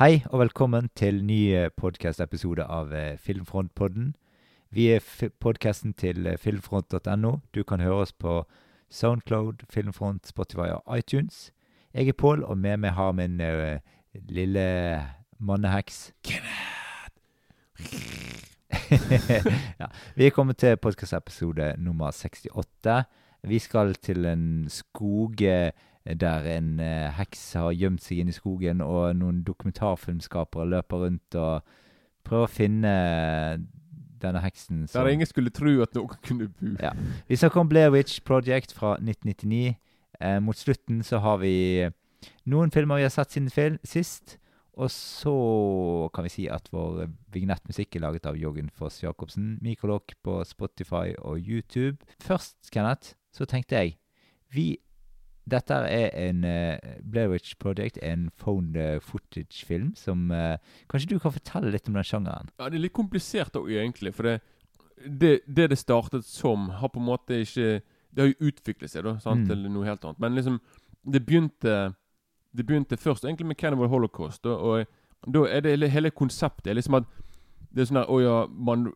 Hei og velkommen til ny podcast-episode av eh, Filmfrontpodden. Vi er podkasten til eh, filmfront.no. Du kan høre oss på Soundcloud, Filmfront, Spotify og iTunes. Jeg er Pål, og med meg har min uh, lille manneheks ja, vi er kommet til podkastepisode nummer 68. Vi skal til en skog der en uh, heks har gjemt seg inne i skogen, og noen dokumentarfilmskapere løper rundt og prøver å finne denne heksen som Der ingen skulle tro at noen kunne bo. Ja. Vi snakker om Blair Witch Project fra 1999. Eh, mot slutten så har vi noen filmer vi har sett siden fil sist. Og så kan vi si at vår vignettmusikk er laget av Jørgen Foss Jacobsen. Mikrolog på Spotify og YouTube. Først, Kenneth, så tenkte jeg Vi dette er en uh, Blair Witch Project, en phone uh, footage-film som uh, Kanskje du kan fortelle litt om den sjangeren? Ja, Det er litt komplisert òg, egentlig. For det, det, det, det startet som, har på en måte ikke Det har jo utviklet seg da, sant, mm. til noe helt annet. Men liksom, det begynte Det begynte først egentlig med Cannibal Holocaust. Da, og da er det hele konseptet liksom at det er sånn at Å ja, man,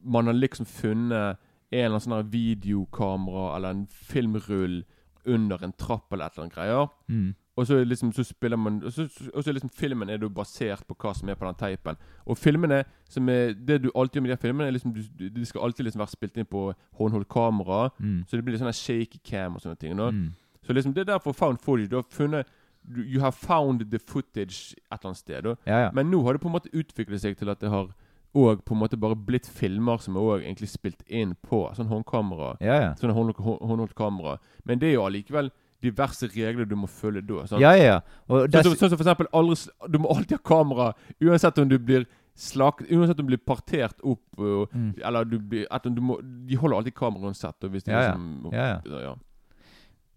man har liksom funnet en eller annen sånn videokamera eller en filmrull under en trapp eller et eller annet greier. Mm. Og så liksom så spiller man Og så, og så liksom filmen er jo basert på hva som er på den teipen. Og filmene som er Det du alltid gjør med de filmene, er liksom du, de skal alltid liksom være spilt inn på håndholdt kamera. Mm. Så det blir litt sånn shaky cam og sånne ting. Mm. Så liksom det er derfor found footage. Du har funnet You have found the footage et eller annet sted. Ja, ja. Men nå har det på en måte utviklet seg til at det har og på en måte bare blitt filmer som er også egentlig spilt inn på sånn håndkamera. Ja, ja. Sånn håndholdt kamera. Men det er jo allikevel diverse regler du må følge da. Sant? Ja, ja. Sånn som så, så for eksempel aldri, Du må alltid ha kamera uansett om du blir slakt Uansett om du blir partert opp, og, mm. eller du blir du må, De holder alltid kamera uansett. Og hvis de ja, liksom, ja. Ja, ja.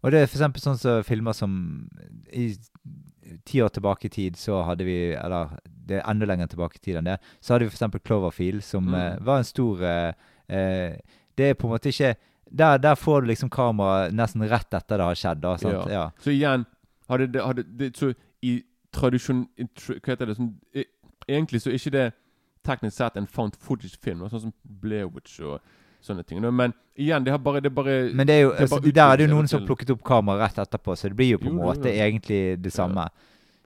Og det er eksempel sånn som filmer som I ti år tilbake i tid så hadde vi Eller det er enda lenger tilbake i tid enn det. Så hadde vi f.eks. Cloverfield, som mm. uh, var en stor uh, uh, Det er på en måte ikke der, der får du liksom kamera nesten rett etter det har skjedd. Da, ja. ja. Så igjen hadde det, hadde det, Så i tradisjon Hva heter det sånn, Egentlig så er ikke det teknisk sett en found footage-film, sånn som Blair Witch og sånne ting. Men igjen, det har bare, det bare Men det er jo, det er altså, der er det jo noen som har plukket opp kamera rett etterpå, så det blir jo på en måte jo, jo. egentlig det samme.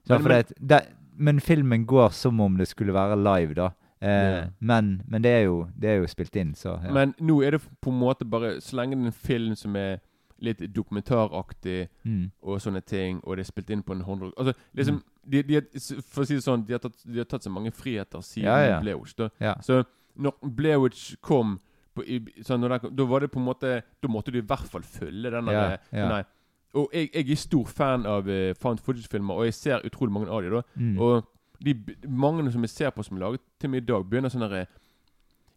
Ja. men, men, det, men, filmen går som om det skulle være live, da. Eh, ja. men, men det, er jo, det, er jo, spilt inn, så ja. Men nå er det på en måte bare Så lenge det er en film som er litt dokumentaraktig mm. og sånne ting, og det er spilt inn på en håndrock Altså, liksom mm. de, de, For å si det sånn, de har tatt, de har tatt så mange friheter siden ja, ja. Blewich. Ja. Så når Blewich kom på, i, sånn, den, Da var det på en måte Da måtte du i hvert fall følge den ja, ja. Og jeg, jeg, er stor fan av uh, found footage-filmer, og jeg ser utrolig mange av dem. da mm. Og de mange som jeg ser på som er laget til meg i dag, begynner sånn herre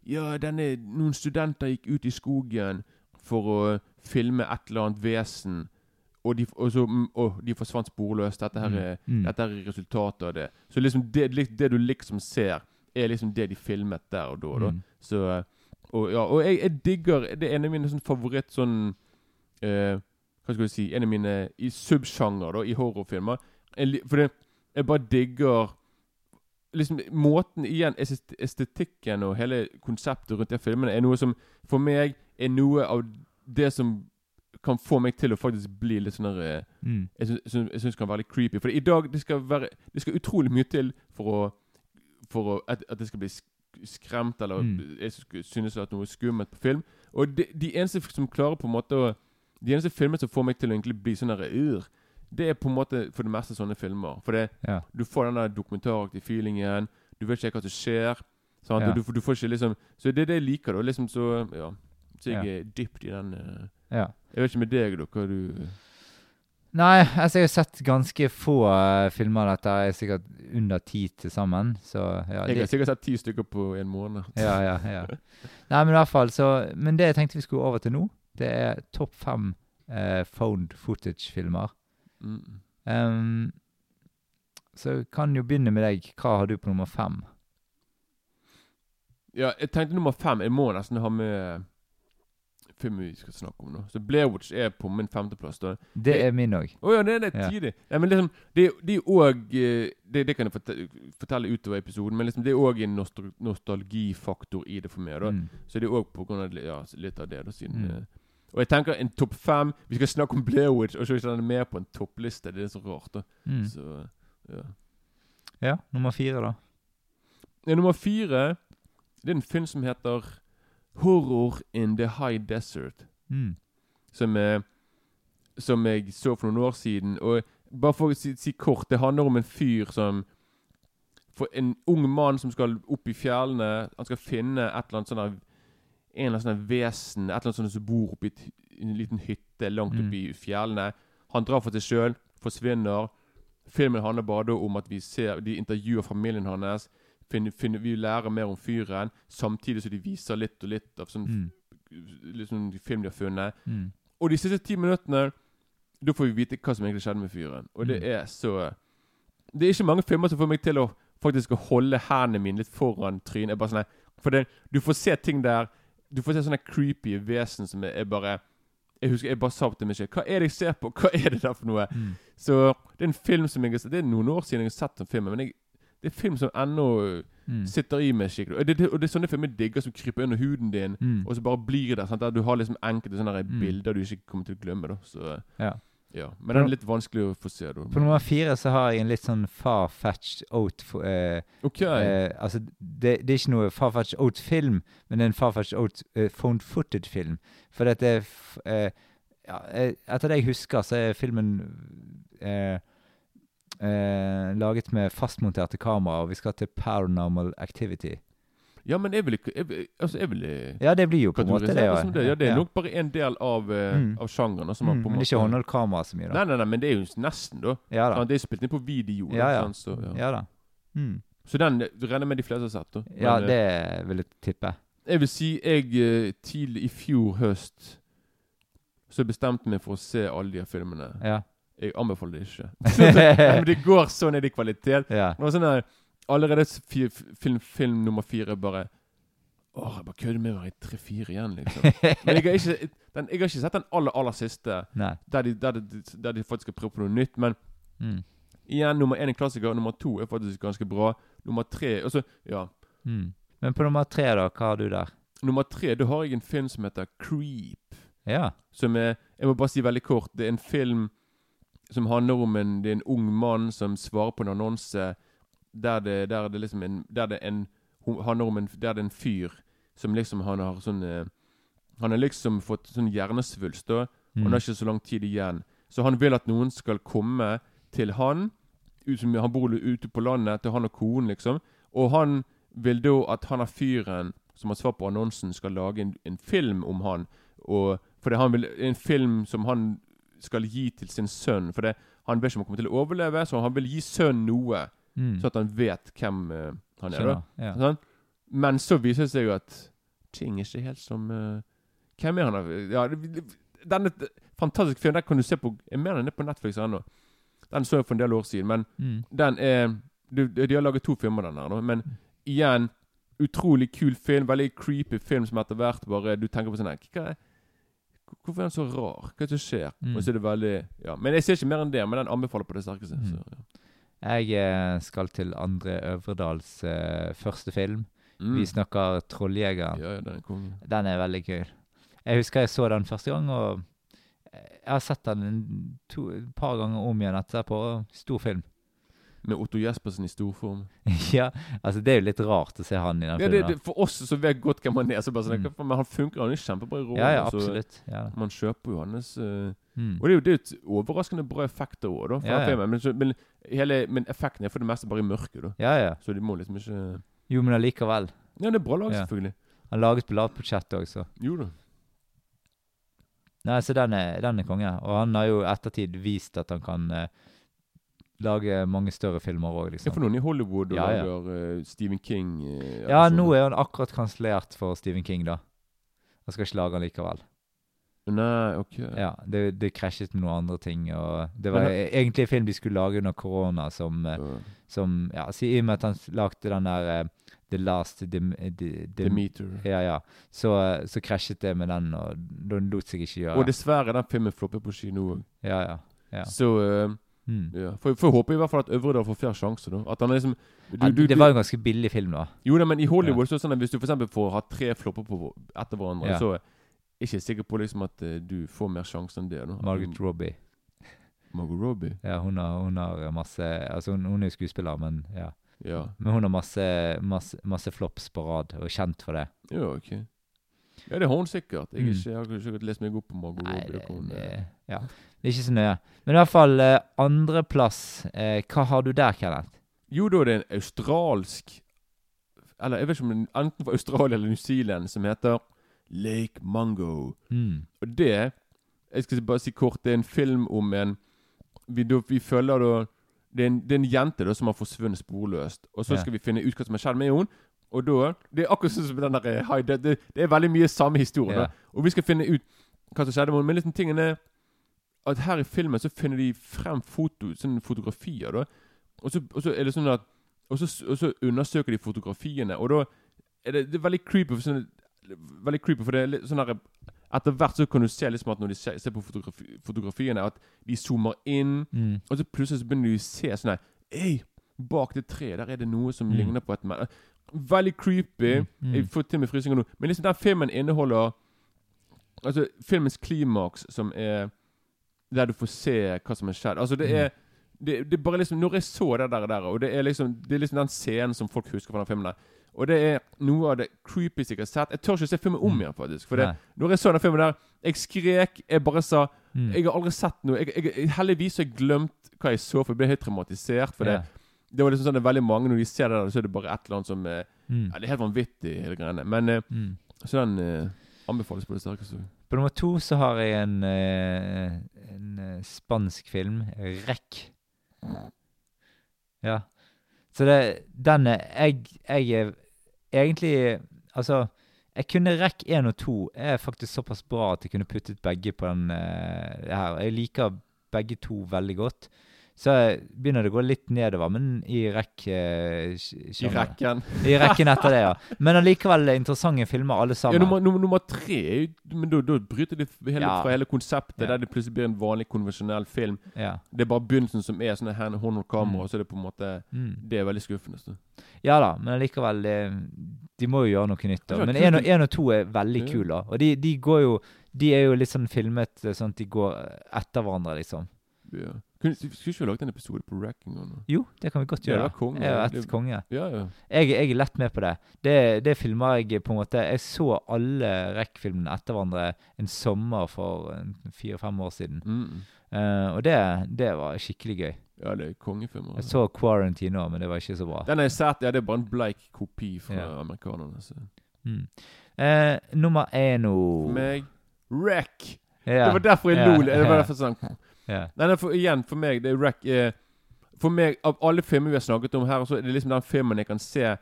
Ja, denne, noen studenter gikk ut i skogen for å filme et eller annet vesen. Og de, og så, mm, og de forsvant sporløst. Dette her mm. er, mm. dette er resultatet av det. Så liksom det, det, du liksom ser, er liksom det de filmet der og da. da. Mm. Så og, ja, og jeg, jeg, digger Det er en av mine sånn favoritt sånn eh, Hva skal jeg si En av mine i subsjanger da, i horrorfilmer. Jeg, for det, jeg bare digger liksom Måten igjen Estetikken og hele konseptet rundt de filmene er noe som for meg er noe av det som kan få meg til å faktisk bli litt sånn der mm. Jeg syns kan være litt creepy. For i dag det skal være Det skal utrolig mye til for å For å, at, at det skal bli skremt eller mm. jeg synes at noe er skummelt på film. Og de, de, eneste som klarer på en måte å De eneste filmene som får meg til å egentlig bli sånn uh, det er på en måte for det meste sånne filmer. For det, ja. du får den der dokumentaraktige feelingen. Du vet ikke hva som skjer. Ja. Du, du, får ikke liksom Så det er det jeg liker. da Liksom Så ja Så jeg er dypt i den uh, Jeg vet ikke med deg, da, hva du Nei, altså jeg har sett ganske få uh, filmer av dette. Jeg er sikkert under ti til sammen. Så, ja, jeg har sikkert sett ti stykker på en måned. ja, ja, ja. Nei, men i hvert fall så Men det jeg tenkte vi skulle over til nå, det er topp fem uh, found footage-filmer. Mm. Um, så jeg kan jo begynne med deg. Hva har du på nummer fem? Ja, jeg tenkte nummer fem. Jeg må nesten ha med film vi skal snakke om nå. Så Blairwitch er på min femteplass. da Det er min òg. Å oh, ja, det er det Ja. tidlig. Nei, men liksom, det, det er òg det, det kan jeg fortelle, utover episoden, men liksom, det er òg en nostal nostalgifaktor i det for meg. da Mm. Så det er òg av ja, litt av det. da siden Mm. eh, Og jeg tenker en topp fem Vi skal snakke om Blairwitch, og så er ikke den med på en toppliste. Det er så rart. da Mm. Så ja. Ja, nummer fire, da. Ja, Nummer fire Det er en film som heter Horror in the High Desert. Mm. Som, eh, som jeg så for noen år siden. Og bare for å si, si kort, det handler om en fyr som For en ung mann som skal opp i fjellene. Han skal finne et eller annet sånn En eller annen sånn vesen Et eller annet sånt som bor oppi en liten hytte langt Mm. oppe fjellene. Han drar for seg sjøl, forsvinner. Filmen handler bare om at vi ser De intervjuer familien hans. Finner, finne, vi lærer mer om fyren, samtidig som de viser litt og litt av sånn Mm. liksom de film de har funnet. Mm. Og de siste ti minuttene Da får vi vite hva som egentlig skjedde med fyren. Og det Mm. er så Det er ikke mange filmer som får meg til å faktisk å holde hendene mine litt foran trynet. Bare sånn, For det, du får se ting der Du får se sånne creepy vesen som er, er bare Jeg husker jeg bare sa til meg selv Hva er det jeg ser på? Hva er det der for noe? Mm. Så det er en film som jeg har sett Det er noen år siden jeg har sett den filmen, men jeg, det er film som ennå Mm. sitter i meg skikkelig. Og det, det, og det er sånne filmer jeg digger som kryper under huden din. Mm. Og så bare blir det. Sant? Der du har liksom enkelte sånne Mm. bilder du ikke kommer til å glemme. da Så Ja. ja Men den er litt vanskelig å få se. da På nummer fire så har jeg en litt sånn far-fetched out for, eh, Ok. eh, Altså, det, det er ikke noe far-fetched out-film, men det er en far-fetched out uh, found footed-film. For dette er eh, ja, eh, Etter det jeg husker, så er filmen eh, laget med fastmonterte kamera, og vi skal til Paranormal Activity. Ja, men jeg vil ikke jeg, Altså, jeg vil eh, Ja, det blir jo på en måte det. ja. det. Ja, det er Ja. nok bare en del av, eh, Mm. av sjangeren. Altså, Som man Mm, men ikke håndholdt kamera så mye, da. Nei, nei, nei, men det er jo nesten, da. Ja da. Sant? Det er spilt inn på video. Ja, ja. Sånn, Så, ja. Da. Mm. så den regner med de fleste har sett. da Men, Ja, eh, det vil jeg tippe. Jeg vil si jeg tidlig i fjor høst Så bestemte meg for å se alle de filmene. Ja. Jeg anbefaler det ikke. Men det går så ned i kvalitet. Det sånn der, Allerede film, film nummer fire bare Åh, jeg bare kødder med meg i tre-fire igjen, liksom. Men jeg har, ikke, den, jeg har ikke sett den aller, aller siste, der de, der, de, der de faktisk skal prøve på noe nytt. Men Mm. igjen, nummer én er klassiker, nummer to er faktisk ganske bra. Nummer tre altså, ja. Mm. Men på nummer tre, da? Hva har du der? Nummer tre, da har jeg en film som heter Creep. Ja. Som er Jeg må bare si veldig kort. Det er en film som handler om en Det er en ung mann som svarer på en annonse der det, der det liksom en Der det en handler om en Der det er en fyr som liksom Han har sånn eh, Han har liksom fått sånn hjernesvulst, da. Og han Mm. har ikke så lang tid igjen. Så han vil at noen skal komme til han. Ut, som, han bor ute på landet, til han og konen, liksom. Og han vil da at han av fyren som har svar på annonsen, skal lage en, en film om han. Og fordi han vil En film som han skal gi til sin sønn. For det, han vet ikke om han kommer til å overleve, så han vil gi sønnen noe. Mm. Så at han vet hvem uh, han er. da Ja. Sånn? Men så viser det seg jo at ting er ikke helt som uh, Hvem er han? Ja, denne fantastiske filmen den kan du se på Jeg mener den er på Netflix ennå. Den så jeg for en del år siden, men Mm. den er De, de har laget to filmer, den her. Men igjen utrolig kul film. Veldig creepy film som etter hvert bare Du tenker på sånn her, er, Hvorfor er han så rar? Hva er det som skjer? Mm. Og så er det veldig Ja, Men jeg ser ikke mer enn det. Men den anbefaler på det sterkeste. Mm. Så, ja. Jeg eh, skal til Andre Øvredals uh, første film. Mm. Vi snakker 'Trolljegeren'. Ja, ja, den. Den er veldig kul. Jeg husker jeg så den første gang, og jeg har sett den et par ganger om igjen etterpå. Stor film. Med Otto Jespersen i storform. ja, altså det er jo litt rart å se han i den Ja, det, filmen. det, for oss som vet godt hvem han er, så bare sånn Mm. Men han funker, han er kjempebra i rollen. ja, ja, absolutt. Ja. Man kjøper jo hans uh, Mm. Og det er jo det er et overraskende bra effekter òg, da. Ja, ja. filmen. Men, så, men, hele, men effekten er for det meste bare i mørket, da. ja, ja. Så de må liksom ikke Jo, men allikevel. Ja, det er bra lag, selvfølgelig. Han laget på lavt budsjett òg, så. Jo da. Nei, så den er, den er konge. Og han har jo i ettertid vist at han kan eh, lage mange større filmer òg, Ja, liksom. for noen i Hollywood og Ja, ja. lager uh, Stephen King Uh, Ja, nå er han akkurat kansellert for Stephen King, da. Han skal ikke lage han likevel. Nei, ok. Ja, det, det krasjet med noen andre ting, og det var e- egentlig en film de skulle lage under korona, som, Ja. som Ja, så i og med at han lagde den der The Last The dem, Demeter. Ja, ja. Så, så krasjet det med den, og den lot seg ikke gjøre. Og dessverre, den filmen flopper på kino òg. Ja, ja. ja. Så eh, Mm. ja. For, for jeg håper i hvert fall at Øvredal får flere sjanser. da At han er liksom du, Ja, du, det var jo en ganske billig film, da. Jo da, men i Hollywood så er det sånn at hvis du eksempel får ha tre flopper på etter hverandre, Ja. så er jeg ikke sikker på liksom at eh, du får mer sjanser enn det. Da. Margaret Robbie. Margot Robbie. Ja, hun har, hun har masse Altså, hun, hun er jo skuespiller, men ja. Ja. Men hun har masse, masse, masse flops på rad, og er kjent for det. ja, ok. Ja, det har hun sikkert. Jeg, Mm. ikke, jeg har ikke lest meg opp på Margot Robbie. det, det det, ja. Det er ikke så nøye. Men i hvert fall eh, andreplass. Eh, hva har du der, Kenneth? Jo, da er det en australsk Eller jeg vet ikke om det er enten fra Australia eller New Zealand som heter Lake Mungo. Mm. Og det Jeg skal bare si kort, det er en film om en Vi, da, vi følger da det er, en, det er en jente da som har forsvunnet sporløst. Og så Ja. skal vi finne ut hva som har skjedd med henne. Og da Det er akkurat sånn som den der eh, Det, det er veldig mye samme historie. Ja. Og vi skal finne ut hva som skjedde med henne. Men liksom tingene er at her i filmen så finner de frem foto, sånne fotografier. da Og så, og så er det sånn at og så, og så undersøker de fotografiene, og da er det, det er veldig creepy. For sånn, veldig creepy, for det er litt sånn der Etter hvert så kan du se liksom at når de ser, ser på fotografi, fotografiene, at de zoomer inn, Mm. og så plutselig så begynner de å se sånn her Ei, bak det treet der er det noe som Mm. ligner på et menneske. Veldig creepy. Mm, mm. Jeg får til med frysninger nå. Men liksom den filmen inneholder Altså filmens klimaks, som er der du får se hva som har skjedd. Altså det er det, det bare liksom Når jeg så det der, der og det er liksom Det er liksom den scenen som folk husker fra den filmen der. Og det er noe av det creepiest jeg har sett. Jeg tør ikke se filmen om Mm. igjen, faktisk. For det, når jeg så den filmen der, jeg skrek. Jeg bare sa Mm. Jeg har aldri sett noe jeg, jeg, Heldigvis har jeg glemt hva jeg så, for jeg ble helt traumatisert. For det, det, det var liksom sånn det er veldig mange Når de ser det der, så er det bare et eller annet som eh, Mm. ja, Det er helt vanvittig, hele greiene. Men eh, Mm. så den eh, anbefales på det sterkeste. På nummer to så har jeg en, eh, en eh, spansk film, 'Rekk'. Ja. Så det, den er jeg, jeg er egentlig Altså, jeg kunne rekk 1 og 2 er faktisk såpass bra at jeg kunne puttet begge på den uh, her. Jeg liker begge to veldig godt. Så begynner det å gå litt nedover, men i REC eh, I rekken. I rekken etter det, ja. Men allikevel interessante filmer, alle Ja, sammen. nummer, nummer, nummer tre er jo- Men da, bryter de hele, Ja. fra hele konseptet, Ja. der det plutselig blir en vanlig, konvensjonell film. Ja. Det er bare begynnelsen som er sånn hand og kamera, Mm. så er det på en måte Mm. Det er veldig skuffende. Så. Ja da, men allikevel det- De må jo gjøre noe nytt. da. Men én og, to er veldig Ja. kule. da. Og de, de går jo De er jo litt sånn filmet eh, sånn at de går etter hverandre, liksom. Ja. Kunne, skulle ikke vi lagt en episode på Racking? noe? Jo, det kan vi godt gjøre. konge. Jeg er Det- konge. Ja, ja. Jeg, jeg er lett med på det. Det, det filmer jeg på en måte Jeg så alle REC-filmene etter hverandre en sommer for fire-fem år siden. Mm. Uh, og det, det var skikkelig gøy. ja, det er kongefilmer. Jeg så Quarantine òg, men det var ikke så bra. Den er sett, ja, det er bare en bleik kopi fra Ja. amerikanerne. Så. Mm. Uh, nummer én nå For meg Wreck! Ja. Det var derfor jeg lo. Det var derfor sånn Ja. Nei, nei, for, igjen, for meg, det er Wreck eh, For meg, av alle filmer vi har snakket om her, så er det liksom den filmen jeg kan se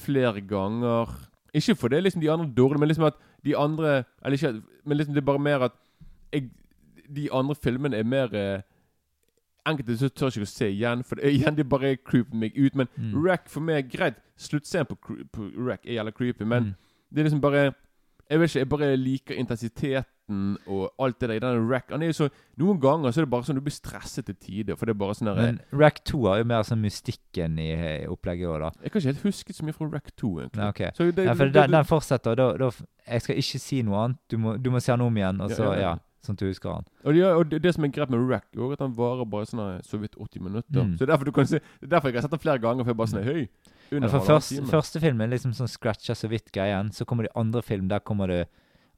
flere ganger. Ikke fordi liksom de andre er dårlige, men liksom at de andre Eller ikke Men liksom det er bare mer at jeg, De andre filmene er mer eh, Enkelte så tør jeg ikke å se igjen, for det, igjen det bare creeper meg ut. Men Mm. Wreck for meg Greit, sluttscenen på, på Wreck er jævla creepy, men Mm. det er liksom bare Jeg vet ikke, jeg bare liker intensiteten og alt det der i den rack. Han er jo så Noen ganger så er det bare sånn du blir stresset til tider, for det er bare sånn Men Rack 2 har jo mer sånn mystikken i i opplegget òg, da. Jeg kan ikke helt huske så mye fra rack 2, egentlig. Nei, okay. Så det, Nei for det- den, den fortsetter, da, da Jeg skal ikke si noe annet. Du må, du må se den om igjen, og så, ja, ja, ja. sånn at du husker han. Og, det, og det, det som er greit med rack, er at han varer bare sånn så vidt 80 minutter. Mm. Så det er derfor du kan se Det er derfor jeg har sett den flere ganger, for jeg bare sånn Høy! Ja, for først, første film er liksom sånn scratcha så vidt greien. Så kommer det andre film, der kommer det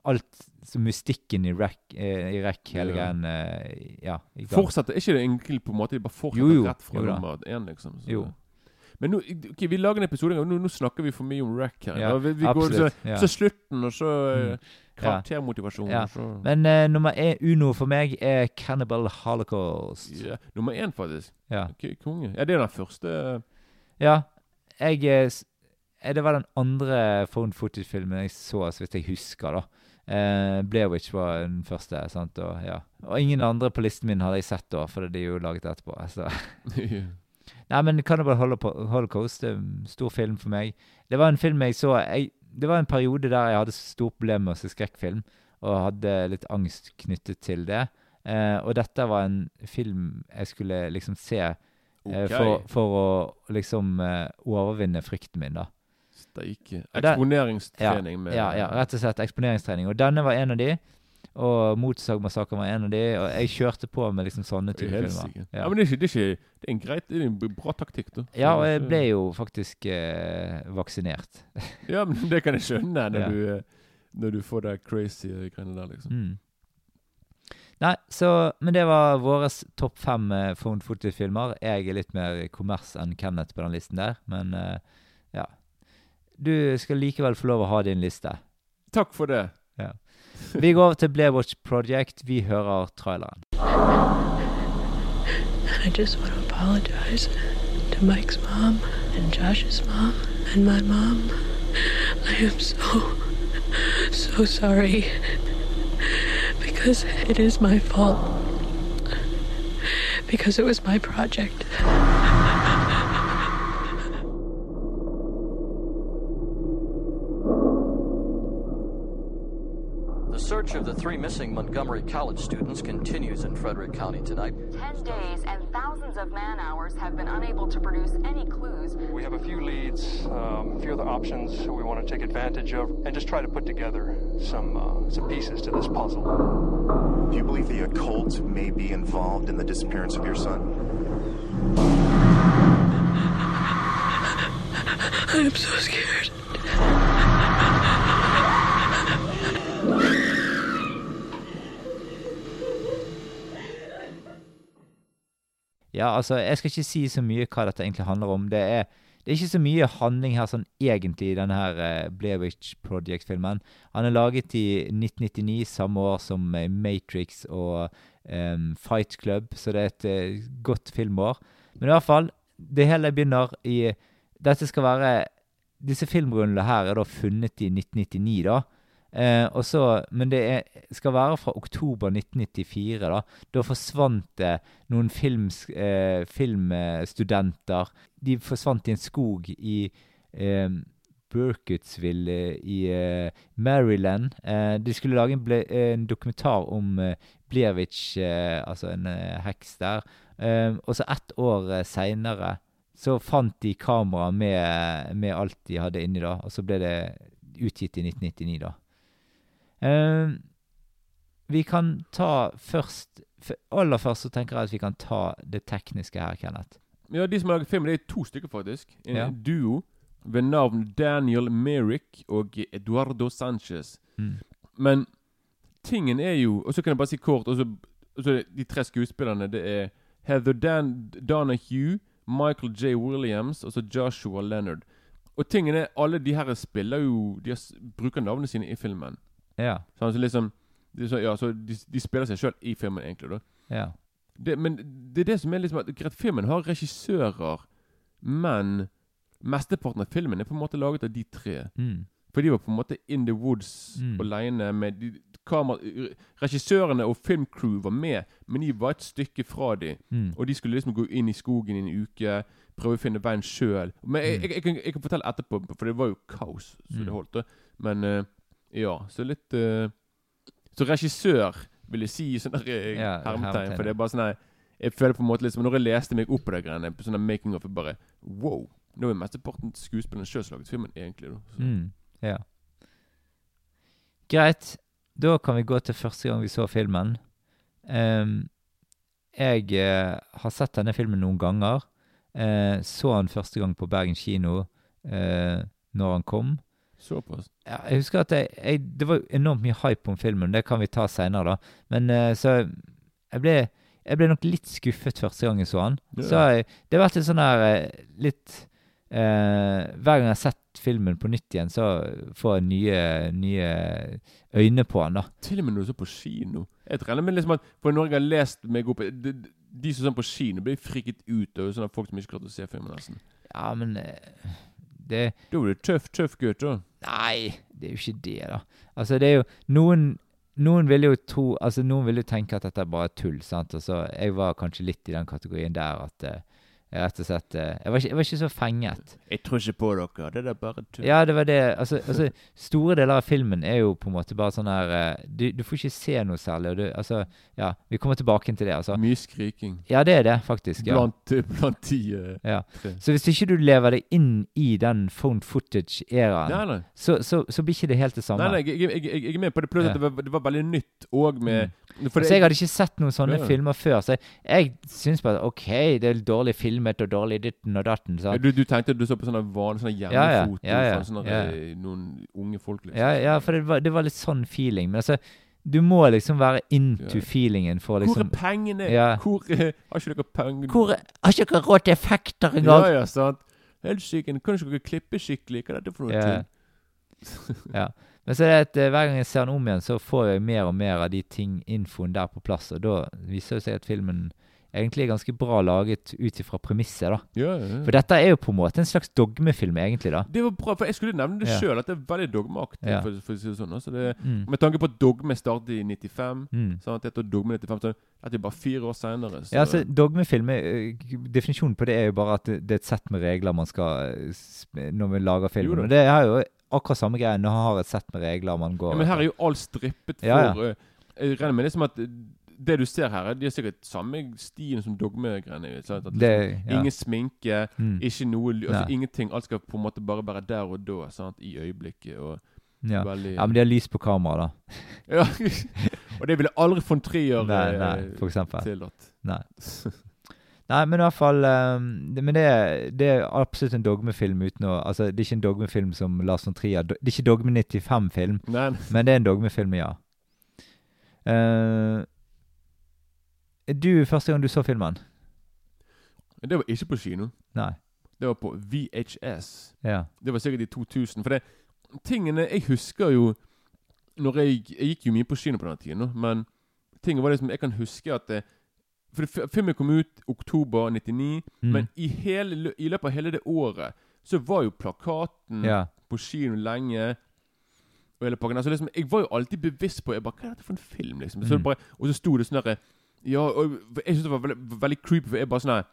alt så mystikken i Rack, eh, i Rack hele Ja. greien eh, Ja, i gang. Fortsetter ikke det egentlig på en måte De bare fortsetter Jo, jo. rett fra nummer én, liksom. Så. Jo. Men nå, ok, vi lager en episode Nå, nå snakker vi for mye om rack her. Ja, vi, vi går, så, Absolutt. Ja. så slutten, og så eh, Mm. karaktermotivasjon. Ja. Så. Men uh, nummer én, uno for meg er Cannibal Holocaust. Ja, nummer én, faktisk. Ja. Ok, konge. Ja, det er den første Ja, jeg eh, eh, Det var den andre phone footage-filmen jeg så, så hvis jeg husker, da. Eh, Blair Witch var den første. sant? Og, ja. og ingen andre på listen min hadde jeg sett, da, for de er jo laget etterpå. Så. Nei, men Cannibal Holocaust er en stor film for meg. Det var en film jeg så jeg, Det var en periode der jeg hadde stort problem med å se skrekkfilm, og hadde litt angst knyttet til det. Eh, og dette var en film jeg skulle liksom se eh, Ok. for, for å liksom eh, overvinne frykten min, da. Steike. Eksponeringstrening med Ja, ja, rett og slett eksponeringstrening. Og denne var en av de. Og Motorsagmassakren var en av de. Og jeg kjørte på med liksom sånne typer filmer. Ja. Ja, men det er ikke, det er ikke Det er en greit Det er en bra taktikk, da. Ja, og jeg ble jo faktisk eh, vaksinert. Ja, men det kan jeg skjønne når Ja. du eh, Når du får de crazy eh, greiene der, liksom. Mm. Nei, så Men det var våre topp fem eh, found footage-filmer. Jeg er litt mer kommers enn Kenneth på den listen der, men eh, ja. Du skal likevel få lov å ha din liste. Takk for det. Vi går over til Blair Watch Project. Vi hører traileren. I just want to apologize to Mike's mom and Josh's mom and my mom. I am so, so sorry. Because it is my fault. Because it was my project. The search of the three missing Montgomery College students continues in Frederick County tonight. Ten days and thousands of man hours have been unable to produce any clues. We have a few leads, um, a few other options we want to take advantage of, and just try to put together some uh, some pieces to this puzzle. Do you believe the occult may be involved in the disappearance of your son? I am so scared. Ja, altså, jeg skal ikke si så mye hva dette egentlig handler om. Det er, det er ikke så mye handling her sånn egentlig i denne her uh, Blair Witch Project-filmen. Han er laget i 1999, samme år som eh, Matrix og em, Fight Club, så det er et eh, godt filmår. Men i hvert fall, det hele begynner i Dette skal være Disse filmrullene her er da funnet i 1999, da. Eh, og så, men det er, skal være fra oktober 1994, da. Da forsvant det noen films, eh, filmstudenter. De forsvant i en skog i eh, Burkittsville eh, i eh, Maryland. Eh, de skulle lage en, ble, en dokumentar om eh, eh, altså en heks der. Og så ett år eh, seinere så fant de kamera med, med alt de hadde inni, da. Og så ble det utgitt i 1999, da. Eh, vi kan ta først Aller først så tenker jeg at vi kan ta det tekniske her, Kenneth. Ja, De som har laget filmen, det er to stykker, faktisk. En Ja. duo ved navn Daniel Merrick og Eduardo Sanchez. Mm. Men tingen er jo Og så kan jeg bare si kort og så, og De tre skuespillerne, det er Heather Dan Donahue, Michael J. Williams og så Joshua Leonard. Og tingen er, alle de her spiller jo De har, bruker navnene sine i filmen. Ja. Sånn, så liksom så, Ja, så de, de spiller seg sjøl i filmen, egentlig. da Ja. det, men det er det som er liksom at greit, Filmen har regissører, men mesteparten av filmen er på en måte laget av de tre. Mm. For de var på en måte in the woods Mm. alene med de, kamera, Regissørene og filmcrew var med, men de var et stykke fra de. Mm. Og de skulle liksom gå inn i skogen i en uke, prøve å finne veien sjøl. Men jeg, Mm. jeg, jeg, kan, jeg kan fortelle etterpå, for det var jo kaos, så Mm. det holdt. da. Men eh, ja, så litt uh, Så regissør vil jeg si i sånne der, Ja, hermetegn. For det er bare sånn Jeg føler på en måte liksom Når jeg leste meg opp på de greiene, på sånne making of, bare Wow! Nå er mesteparten skuespillerne sjøl som laget filmen, egentlig. Mm. Ja. Greit. Da kan vi gå til første gang vi så filmen. Um, jeg uh, har sett denne filmen noen ganger. Uh, så han første gang på Bergen kino uh, når han kom. Såpass. Ja, jeg husker at jeg, jeg, det var enormt mye hype om filmen. Det kan vi ta seinere, da. Men uh, så jeg ble, jeg ble nok litt skuffet første gang jeg så han. Ja. Så jeg, det har vært en sånn her eh, litt uh, Hver gang jeg har sett filmen på nytt igjen, så får jeg nye, nye øyne på han, da. Til og med når du så på kino. Jeg regner med liksom at For når jeg har lest meg opp De, de som sånn på kino, blir friket ut av sånne folk som ikke klarte å se filmen. nesten Ja, men uh, det Da var du tøff, tøff gutt, da. Nei, det er jo ikke det, da. Altså, det er jo Noen noen vil jo tro Altså, noen vil jo tenke at dette er bare tull, sant. Altså, jeg var kanskje litt i den kategorien der at eh, rett og slett eh, jeg, var ikke, jeg var ikke så fenget. Jeg tror ikke på dere. Det er bare tull. Ja, det var det. Altså, altså, store deler av filmen er jo på en måte bare sånn her eh, du, du får ikke se noe særlig. Og du, altså, ja, vi kommer tilbake til det. altså. Mye skriking. Ja, det er det, faktisk. ja. Blant, blant de uh, Ja. Så hvis ikke du lever deg inn i den phone footage-æraen, nei. så, så, så blir ikke det helt det samme. Nei, nei, jeg, jeg, jeg, jeg er med på det. Pluss Ja. at det var, det var veldig nytt òg med for altså, jeg hadde ikke sett noen sånne Ja. filmer før, så jeg, jeg syns bare OK, det er dårlig filmet og dårlig ditten og datten. Ja, du, du tenkte du så på sånne vanlige sånne Ja, ja. hjemmefoto Ja, ja. Ja. eh, noen unge folk, liksom. Ja, ja, for det var, det var litt sånn feeling. Men altså, du må liksom være into Ja. feelingen for Hvor liksom er pengene? Ja. Hvor er, Har ikke dere penger? Hvor Har ikke dere råd til effekter Ja, engang? ja, sant. Helsike, kan ikke dere klippe skikkelig? Hva er dette for noe Ja. tull? ja. Men så er det at eh, hver gang jeg ser den om igjen, så får jeg mer og mer av de ting, infoen der på plass. Og da viser det seg at filmen egentlig er ganske bra laget ut ifra premisset, da. Ja, ja, ja. For dette er jo på en måte en slags dogmefilm, egentlig, da. Det var bra, for jeg skulle nevne det Ja. sjøl, at det er veldig dogmeaktig. For, for å si det sånn. Altså det, Mm. med tanke på at Dogme startet i 95, Mm. at det heter Dogme 95, så er det bare fire år seinere. Ja, altså Dogmefilm, er, Definisjonen på det er jo bare at det, er et sett med regler man skal Når vi lager Og det har jo akkurat samme greie Nå har et sett med regler man går Ja, men her er jo alt strippet for Ja, ja. eh, Jeg regner med liksom at eh, det du ser her, de er sikkert samme stien som dogmegreiene. Liksom, ja. Ingen sminke, Mm. ikke noe altså. Ingenting. Alt skal på en måte bare være der og da, sant? i øyeblikket. Og ja. veldig ja, men de har lys på kamera, da. Ja. og det ville aldri von Trier Nei, eh, nei, for eksempel. tillatt. Nei. Nei, men i hvert fall um, det, Men det, det er absolutt en dogmefilm uten å Altså, det er ikke en dogmefilm som Lars von Trier Det er ikke Dogme 95-film, Nei, nei. men det er en dogmefilm, ja. Uh, du, første gang du så filmen? Det var ikke på kino. Nei. Det var på VHS. Ja. Det var sikkert i 2000. For det tingene Jeg husker jo når jeg, jeg gikk jo mye på kino på den tiden, men tingene var liksom Jeg kan huske at det, For filmen kom ut oktober 99, Mm. men i, hele, i løpet av hele det året så var jo plakaten ja. på kino lenge. Og hele pakken. Altså liksom, Jeg var jo alltid bevisst på jeg bare, Hva er dette for en film? liksom så Mm. bare, Og så sto det sånn derre Ja, og jeg synes det var veldig, veldig creepy, for jeg bare sånn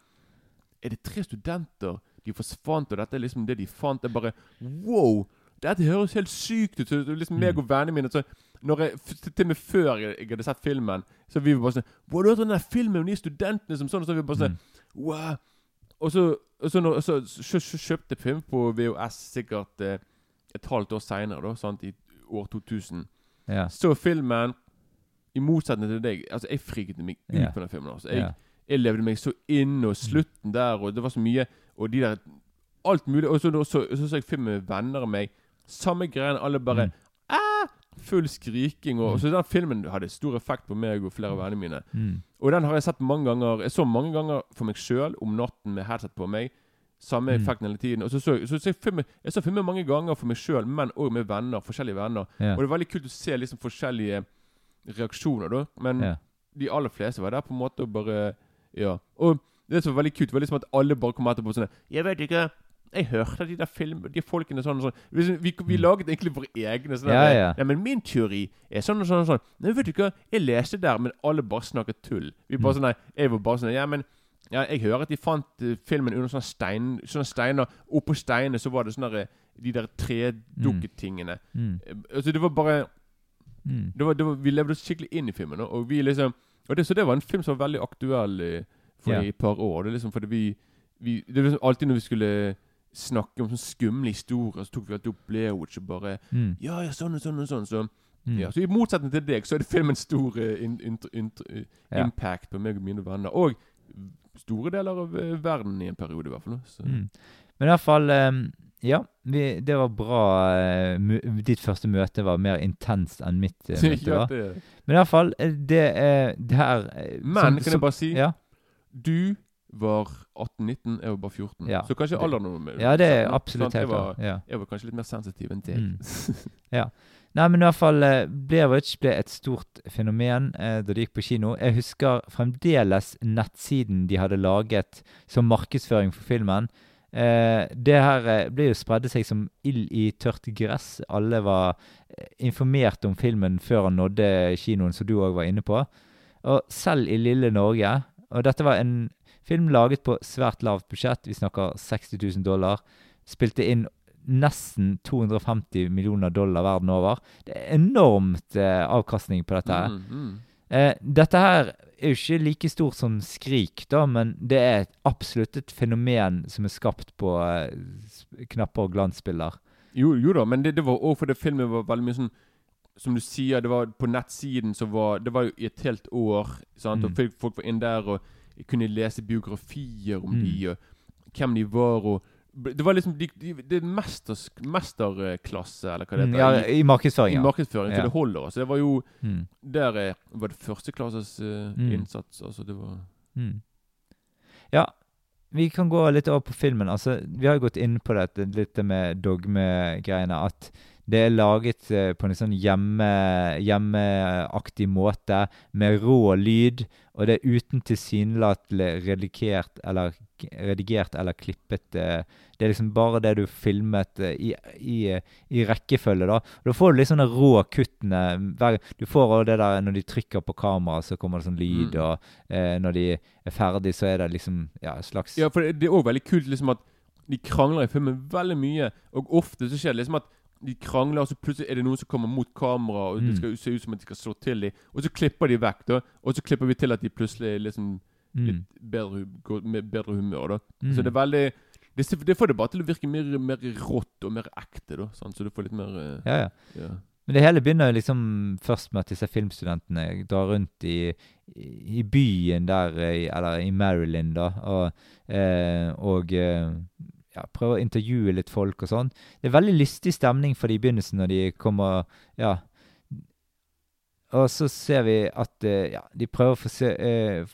Er det tre studenter de forsvant, og dette er liksom det de fant? Jeg bare Wow! Dette høres helt sykt ut. Liksom meg Mm. og vennene mine så når jeg, Til og med før jeg, hadde sett filmen, så vi var bare sånn Wow, du har den der filmen om de studentene som sånn? Og så vi bare sånn Mm. Wow! Og så, og så, når, så, så, kjøpte jeg film på VHS sikkert eh, et halvt år seinere, i år 2000. Ja. Så filmen I motsetning til deg Altså, jeg friket meg ut på den filmen. Altså. Jeg, ja. jeg levde meg så inn, og slutten der, og det var så mye Og de der Alt mulig. Og så så, så, så jeg film med venner av meg. Samme greien. Alle bare Mm. ah! Full skriking. Og, Mm. Så den filmen hadde stor effekt på meg og flere av vennene mine. Mm. Og den har jeg sett mange ganger. Jeg så mange ganger for meg sjøl om natten med headset på meg. Samme Mm. effekten hele tiden. Og så så, så, så jeg, filmen, jeg så filmen mange ganger for meg sjøl, men òg med venner. Forskjellige venner. Yeah. Og det er veldig kult å se liksom forskjellige reaksjoner, da. Men yeah. de aller fleste var der på en måte og bare Ja. Og det som var veldig kult, var liksom at alle bare kom etterpå sånn Jeg vet ikke. Jeg hørte de der film, de folkene sånn og sånn. Vi, vi, vi Mm. laget egentlig våre egne. Sånn Ja, ja. Nei, men min teori er sånn og sånn og sånn. Nei, vet du hva, jeg leste der, men alle bare snakket tull. Vi bare Mm. sånn, nei, Jeg var bare sånn Ja, men ja, jeg hører at de fant uh, filmen under sånne stein Sånne steiner. Oppå steinene så var det sånne der, de der tredukketingene. Mm. Mm. Altså, det var bare Mm. det var, det var, Vi levde oss skikkelig inn i filmen. Og vi liksom og det, Så det var en film som var veldig aktuell uh, for yeah. i et par år. Det er liksom fordi vi, vi Det var liksom alltid når vi skulle snakke om sånne skumle historier, så tok vi Blair Witch og bare Mm. Ja, ja, sånn og sånn og sånn. Så, Mm. ja, så i motsetning til deg, så er det filmen stor eh, in, in, in, eh, Ja. impact på meg og mine venner. Og store deler av eh, verden i en periode, i hvert fall. Så. Mm. Men i hvert fall um, Ja, vi, det var bra. Uh, ditt første møte var mer intenst enn mitt Uh, møte. Men i hvert fall, det er det her Men som- kan jeg bare si Ja, Du var 18-19, jeg var bare 14. Ja. Så kanskje alderen ja det er absolutt Jeg helt klart. Ja. jeg var kanskje litt mer sensitiv enn deg. Mm. Nei, men i hvert fall Blairwich Blair Witch ble et stort fenomen eh, da de gikk på kino. Jeg husker fremdeles nettsiden de hadde laget som markedsføring for filmen. Eh, det her eh, ble jo spredde seg som ild i tørt gress. Alle var eh, informert om filmen før han nådde kinoen, som du òg var inne på. Og selv i lille Norge Og dette var en Film laget på svært lavt budsjett. Vi snakker 60 000 dollar. Spilte inn nesten 250 millioner dollar verden over. Det er enormt eh, avkastning på dette. her. Mm, mm. Eh, dette her er jo ikke like stort som Skrik, da, men det er absolutt et fenomen som er skapt på eh, knapper og glansbilder. Jo, jo da, men det, det var òg fordi filmen var veldig mye sånn Som du sier, det var på nettsiden så var Det var jo i et helt år, sant? Mm. og folk, folk var inn der og kunne lese biografier om Mm. de, og hvem de var, og Det var liksom de, de, Det er mesters, mesterklasse, eller hva det Mm, heter. ja, i, markedsføring, i markedsføring, Ja. så det holder. Så det var jo Mm. Der eh, var det førsteklasses eh, Mm. innsats. Altså, det var Mm. Ja, vi kan gå litt over på filmen. Altså, vi har jo gått inn på dette litt det med dogmegreiene. At det er laget eh, på en sånn hjemme, hjemmeaktig måte, med rå lyd. Og det er uten tilsynelatende redigert eller, redigert eller klippet. eh, Det er liksom bare det du filmet eh, i, i, i rekkefølge, da. Og da får du litt sånne rå kuttene. Du får også det der når de trykker på kamera, så kommer det sånn lyd. Mm. Og når de er ferdig, så er det liksom ja, slags Ja, for det, det er òg veldig kult liksom at de krangler i filmen veldig mye. Og ofte så skjer det liksom at de krangler, og så plutselig er det noen som kommer mot kamera, og Mm. det skal se ut som at de skal slå til dem. Og så klipper de vekk, da. Og så klipper vi til at de plutselig er liksom mm, litt bedre, med bedre humør, da. mm. Så det er veldig det, det får det bare til å virke mer, mer rått og mer ekte, da. Sant? Så du får litt mer eh, Ja, ja. ja. Men det hele begynner liksom først med at disse filmstudentene drar rundt i, i i byen der, eh, eller i Maryland, da, og, eh, og eh, ja, prøver å intervjue litt folk og sånn. Det er veldig lystig stemning for de i begynnelsen når de kommer Ja. Og så ser vi at eh, ja, de prøver å forse, eh,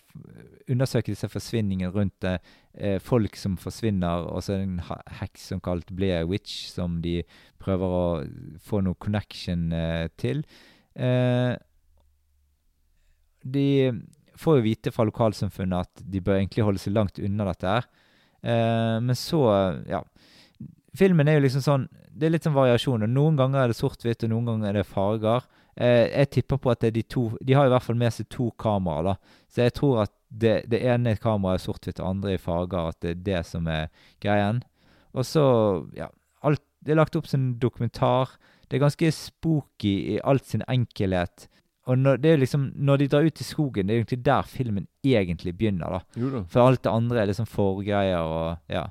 undersøke disse forsvinningene rundt eh, eh, folk som forsvinner, og så er det en heks som kalt Blair Witch, som de prøver å få noe connection eh, til. Eh, de får jo vite fra lokalsamfunnet at de bør egentlig holde seg langt unna dette her. Eh, men så, ja Filmen er jo liksom sånn Det er litt sånn variasjoner. Noen ganger er det sort-hvitt, og noen ganger er det farger. Eh, jeg tipper på at det er de to De har i hvert fall med seg to kameraer, da. Så jeg tror at det, det ene kameraet er sort-hvitt, og andre i farger. At det er det som er greien. Og så, ja alt, Det er lagt opp som en dokumentar. Det er ganske spooky i alt sin enkelhet. Og når, det er liksom, når de drar ut i skogen, det er egentlig der filmen egentlig begynner. da. Jo da. For alt det andre er liksom forgreier og ja.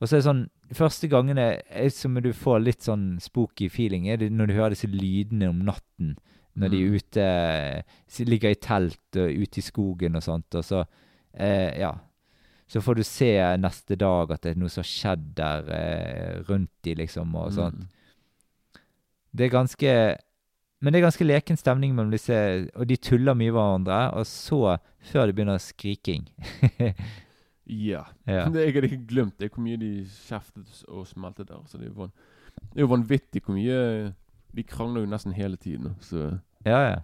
Og så er det sånn Første gangene er som du får litt sånn spooky feeling, er det når du hører disse lydene om natten. Når de er Mm. ute Ligger i telt og ute i skogen og sånt. Og så eh, Ja. Så får du se neste dag at det er noe som har skjedd der eh, rundt de, liksom, og sånt. Mm. Det er ganske Men det er ganske leken stemning mellom disse, og de tuller mye med hverandre. Og så, før det begynner skriking Ja. ja. Det, jeg hadde ikke glemt det, hvor mye de kjeftet og smelte der. Så det er van, det er jo vanvittig hvor mye De krangler jo nesten hele tiden. Så Ja, ja.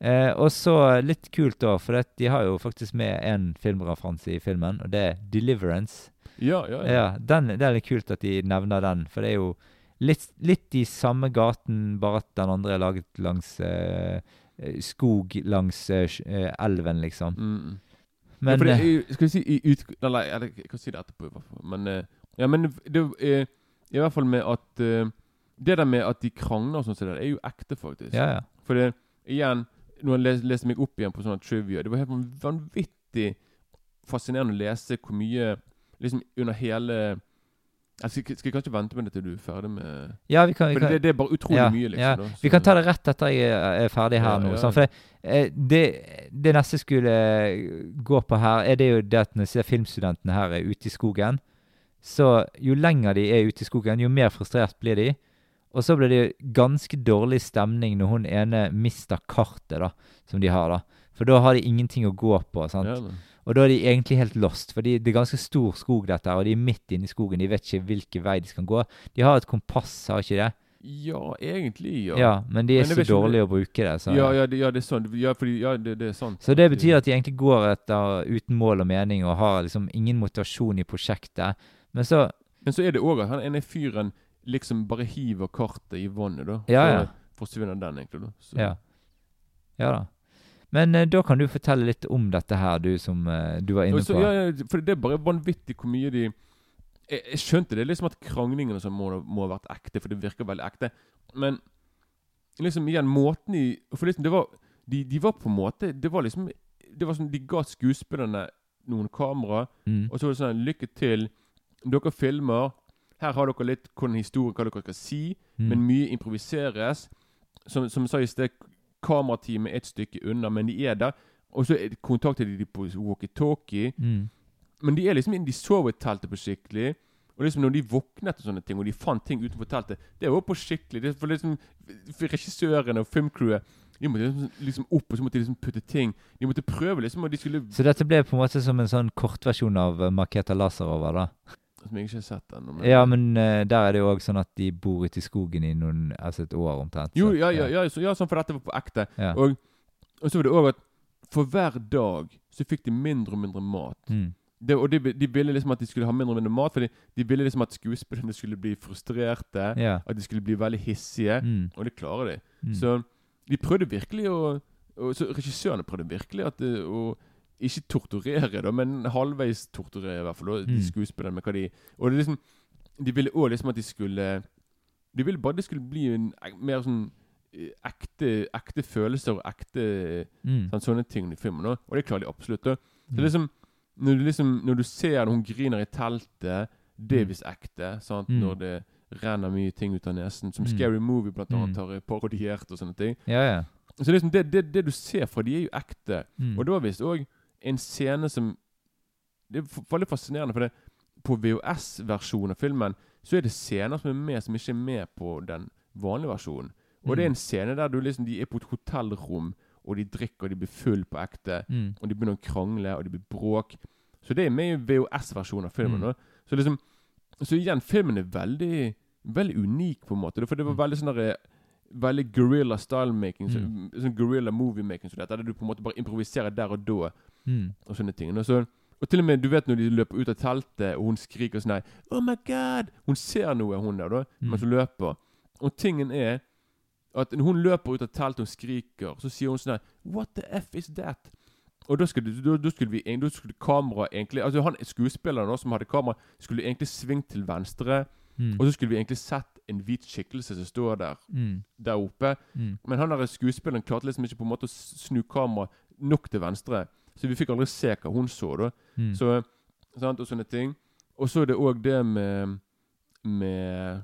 Eh, og så litt kult, da, for de har jo faktisk med en filmreferanse i filmen, og det er 'Deliverance'. ja, ja. ja. Ja, den, Det er litt kult at de nevner den, for det er jo litt, litt i samme gaten, bare at den andre er laget langs eh, eh, skog langs eh, eh, elven, liksom. Mm. Men ja, det eh, Skal vi si i ut... Eller jeg, jeg kan si det etterpå, i hvert fall. Men Ja, men det er i hvert fall med at Det der med at de krangler og sånn, det, er jo ekte, faktisk. ja, ja. For det, igjen, når jeg les, leste meg opp igjen på sånne trivia Det var helt vanvittig fascinerende å lese hvor mye Liksom under hele jeg skal, jeg kanskje vente med det til du er ferdig med ja vi kan, vi kan det, det er bare utrolig ja, mye, liksom. ja. da, Vi kan ta det rett etter jeg er er ferdig her Ja, nå. Sånn, for det, eh, det, det neste skulle eh, gå på her, er det jo det at når filmstudentene her er ute i skogen, så jo lenger de er ute i skogen, jo mer frustrert blir de. Og så blir det ganske dårlig stemning når hun ene mister kartet da, som de har. da. For da har de ingenting å gå på. sant? Ja. Og da er de egentlig helt lost, for det er ganske stor skog dette, her, og de er midt inne i skogen. De vet ikke hvilken vei de skal gå. De har et kompass, har ikke det? ja, egentlig, ja. Ja, men de er Men så dårlige å bruke det. Så, ja, ja, det, ja, det er sånn. Ja, fordi, ja det, det er sant. så det betyr at de egentlig går etter uten mål og mening og har liksom ingen motivasjon i prosjektet. Men så Men så er det òg at han ene fyren liksom bare hiver kartet i vannet, da. Ja, så ja. forsvinner den, egentlig. da. Så. Ja. Ja da. Men eh, da kan du fortelle litt om dette her, du som eh, du var inne så, på. ja, ja, for det er bare vanvittig hvor mye de Jeg, jeg skjønte det liksom at kranglingene som må, må ha vært ekte, for det virker veldig ekte. Men liksom igjen, måten de For liksom, det var de, de var på en måte Det var liksom Det var som De ga skuespillerne noen kamera, Mm. og så var det sånn Lykke til. Dere filmer. Her har dere litt hvordan historien, hva dere skal si. Mm. Men mye improviseres. Som, som jeg sa i sted, kamerateamet er et stykke unna, men de er der. Og så er kontakter de dem på walkietalkie. Mm. Men de er liksom inne, de sover i teltet på skikkelig. Og liksom når de våknet og sånne ting, og de fant ting utenfor teltet Det var på skikkelig. Det for liksom for Regissørene og filmcrewet De måtte liksom, liksom opp og så måtte de liksom putte ting De måtte prøve liksom, og de skulle Så dette ble på en måte som en sånn kortversjon av eh, Maketa Lazarova, da. Som jeg ikke har sett ennå. Ja, men eh, der er det jo òg sånn at de bor ute i skogen i noen, altså et år omtrent. Jo, ja, ja, ja, så, ja, sånn for dette var på ekte. Ja. Og, og så var det òg at for hver dag så fikk de mindre og mindre mat. Mm. Det, og de, de ville liksom at de skulle ha mindre og mindre mat, fordi de ville liksom at skuespillerne skulle bli frustrerte. Ja. At de skulle bli veldig hissige. Mm. Og det klarer de. Mm. Så de prøvde virkelig å og så Regissørene prøvde virkelig at, eh, å ikke torturere, da, men halvveis torturere, i hvert fall. Mm. Skuespillerne med hva de Og det liksom De ville òg liksom at de skulle De ville bare det skulle bli en mer sånn eh, ekte, ekte følelser og ekte Mm. sånn, sånne ting i filmen. Og det klarer de absolutt. da. Så Mm. liksom når du, liksom, når du ser når hun griner i teltet, det er Mm. visst ekte. sant? Mm. Når det renner mye ting ut av nesen. Som Mm. Scary Movie blant Mm. annet har eh, parodiert og sånne ting. Ja, ja. Så liksom det, det, det du ser fra de er jo ekte. Mm. Og det var visst òg en scene som Det er veldig fascinerende, for det, på VHS-versjonen av filmen så er det scener som er med, som ikke er med på den vanlige versjonen. Og det er Mm. en scene der du liksom, de er på et hotellrom, og de drikker, og de blir full på ekte. Mm. Og de begynner å krangle, og det blir bråk. Så det er med i VHS-versjonen av filmen. Mm. Så liksom Så igjen, filmen er veldig Veldig unik, på en måte. For det var Mm. veldig sånn derre Veldig guerrilla style-making. Mm. sånn guerrilla movie-making som dette. Der du på en måte bare improviserer der og da, Mm. og sånne ting. Og, så, og til og med, du vet når de løper ut av teltet, og hun skriker sånn her Oh my God! Hun ser noe, hun der, da, Mm. mens hun løper. Og tingen er at når hun løper ut av teltet og skriker, så sier hun sånn her What the F is that? Og da skulle, da, da skulle vi Da skulle kameraet egentlig Altså han skuespilleren da, som hadde kamera, skulle egentlig svingt til venstre. Mm. Og så skulle vi egentlig sett en hvit skikkelse som står der Mm. der oppe. Mm. Men han der skuespilleren klarte liksom ikke på en måte å snu kameraet nok til venstre. Så vi fikk aldri se hva hun så, da. Mm. Så, sant, og sånne ting. Og så er det òg det med Med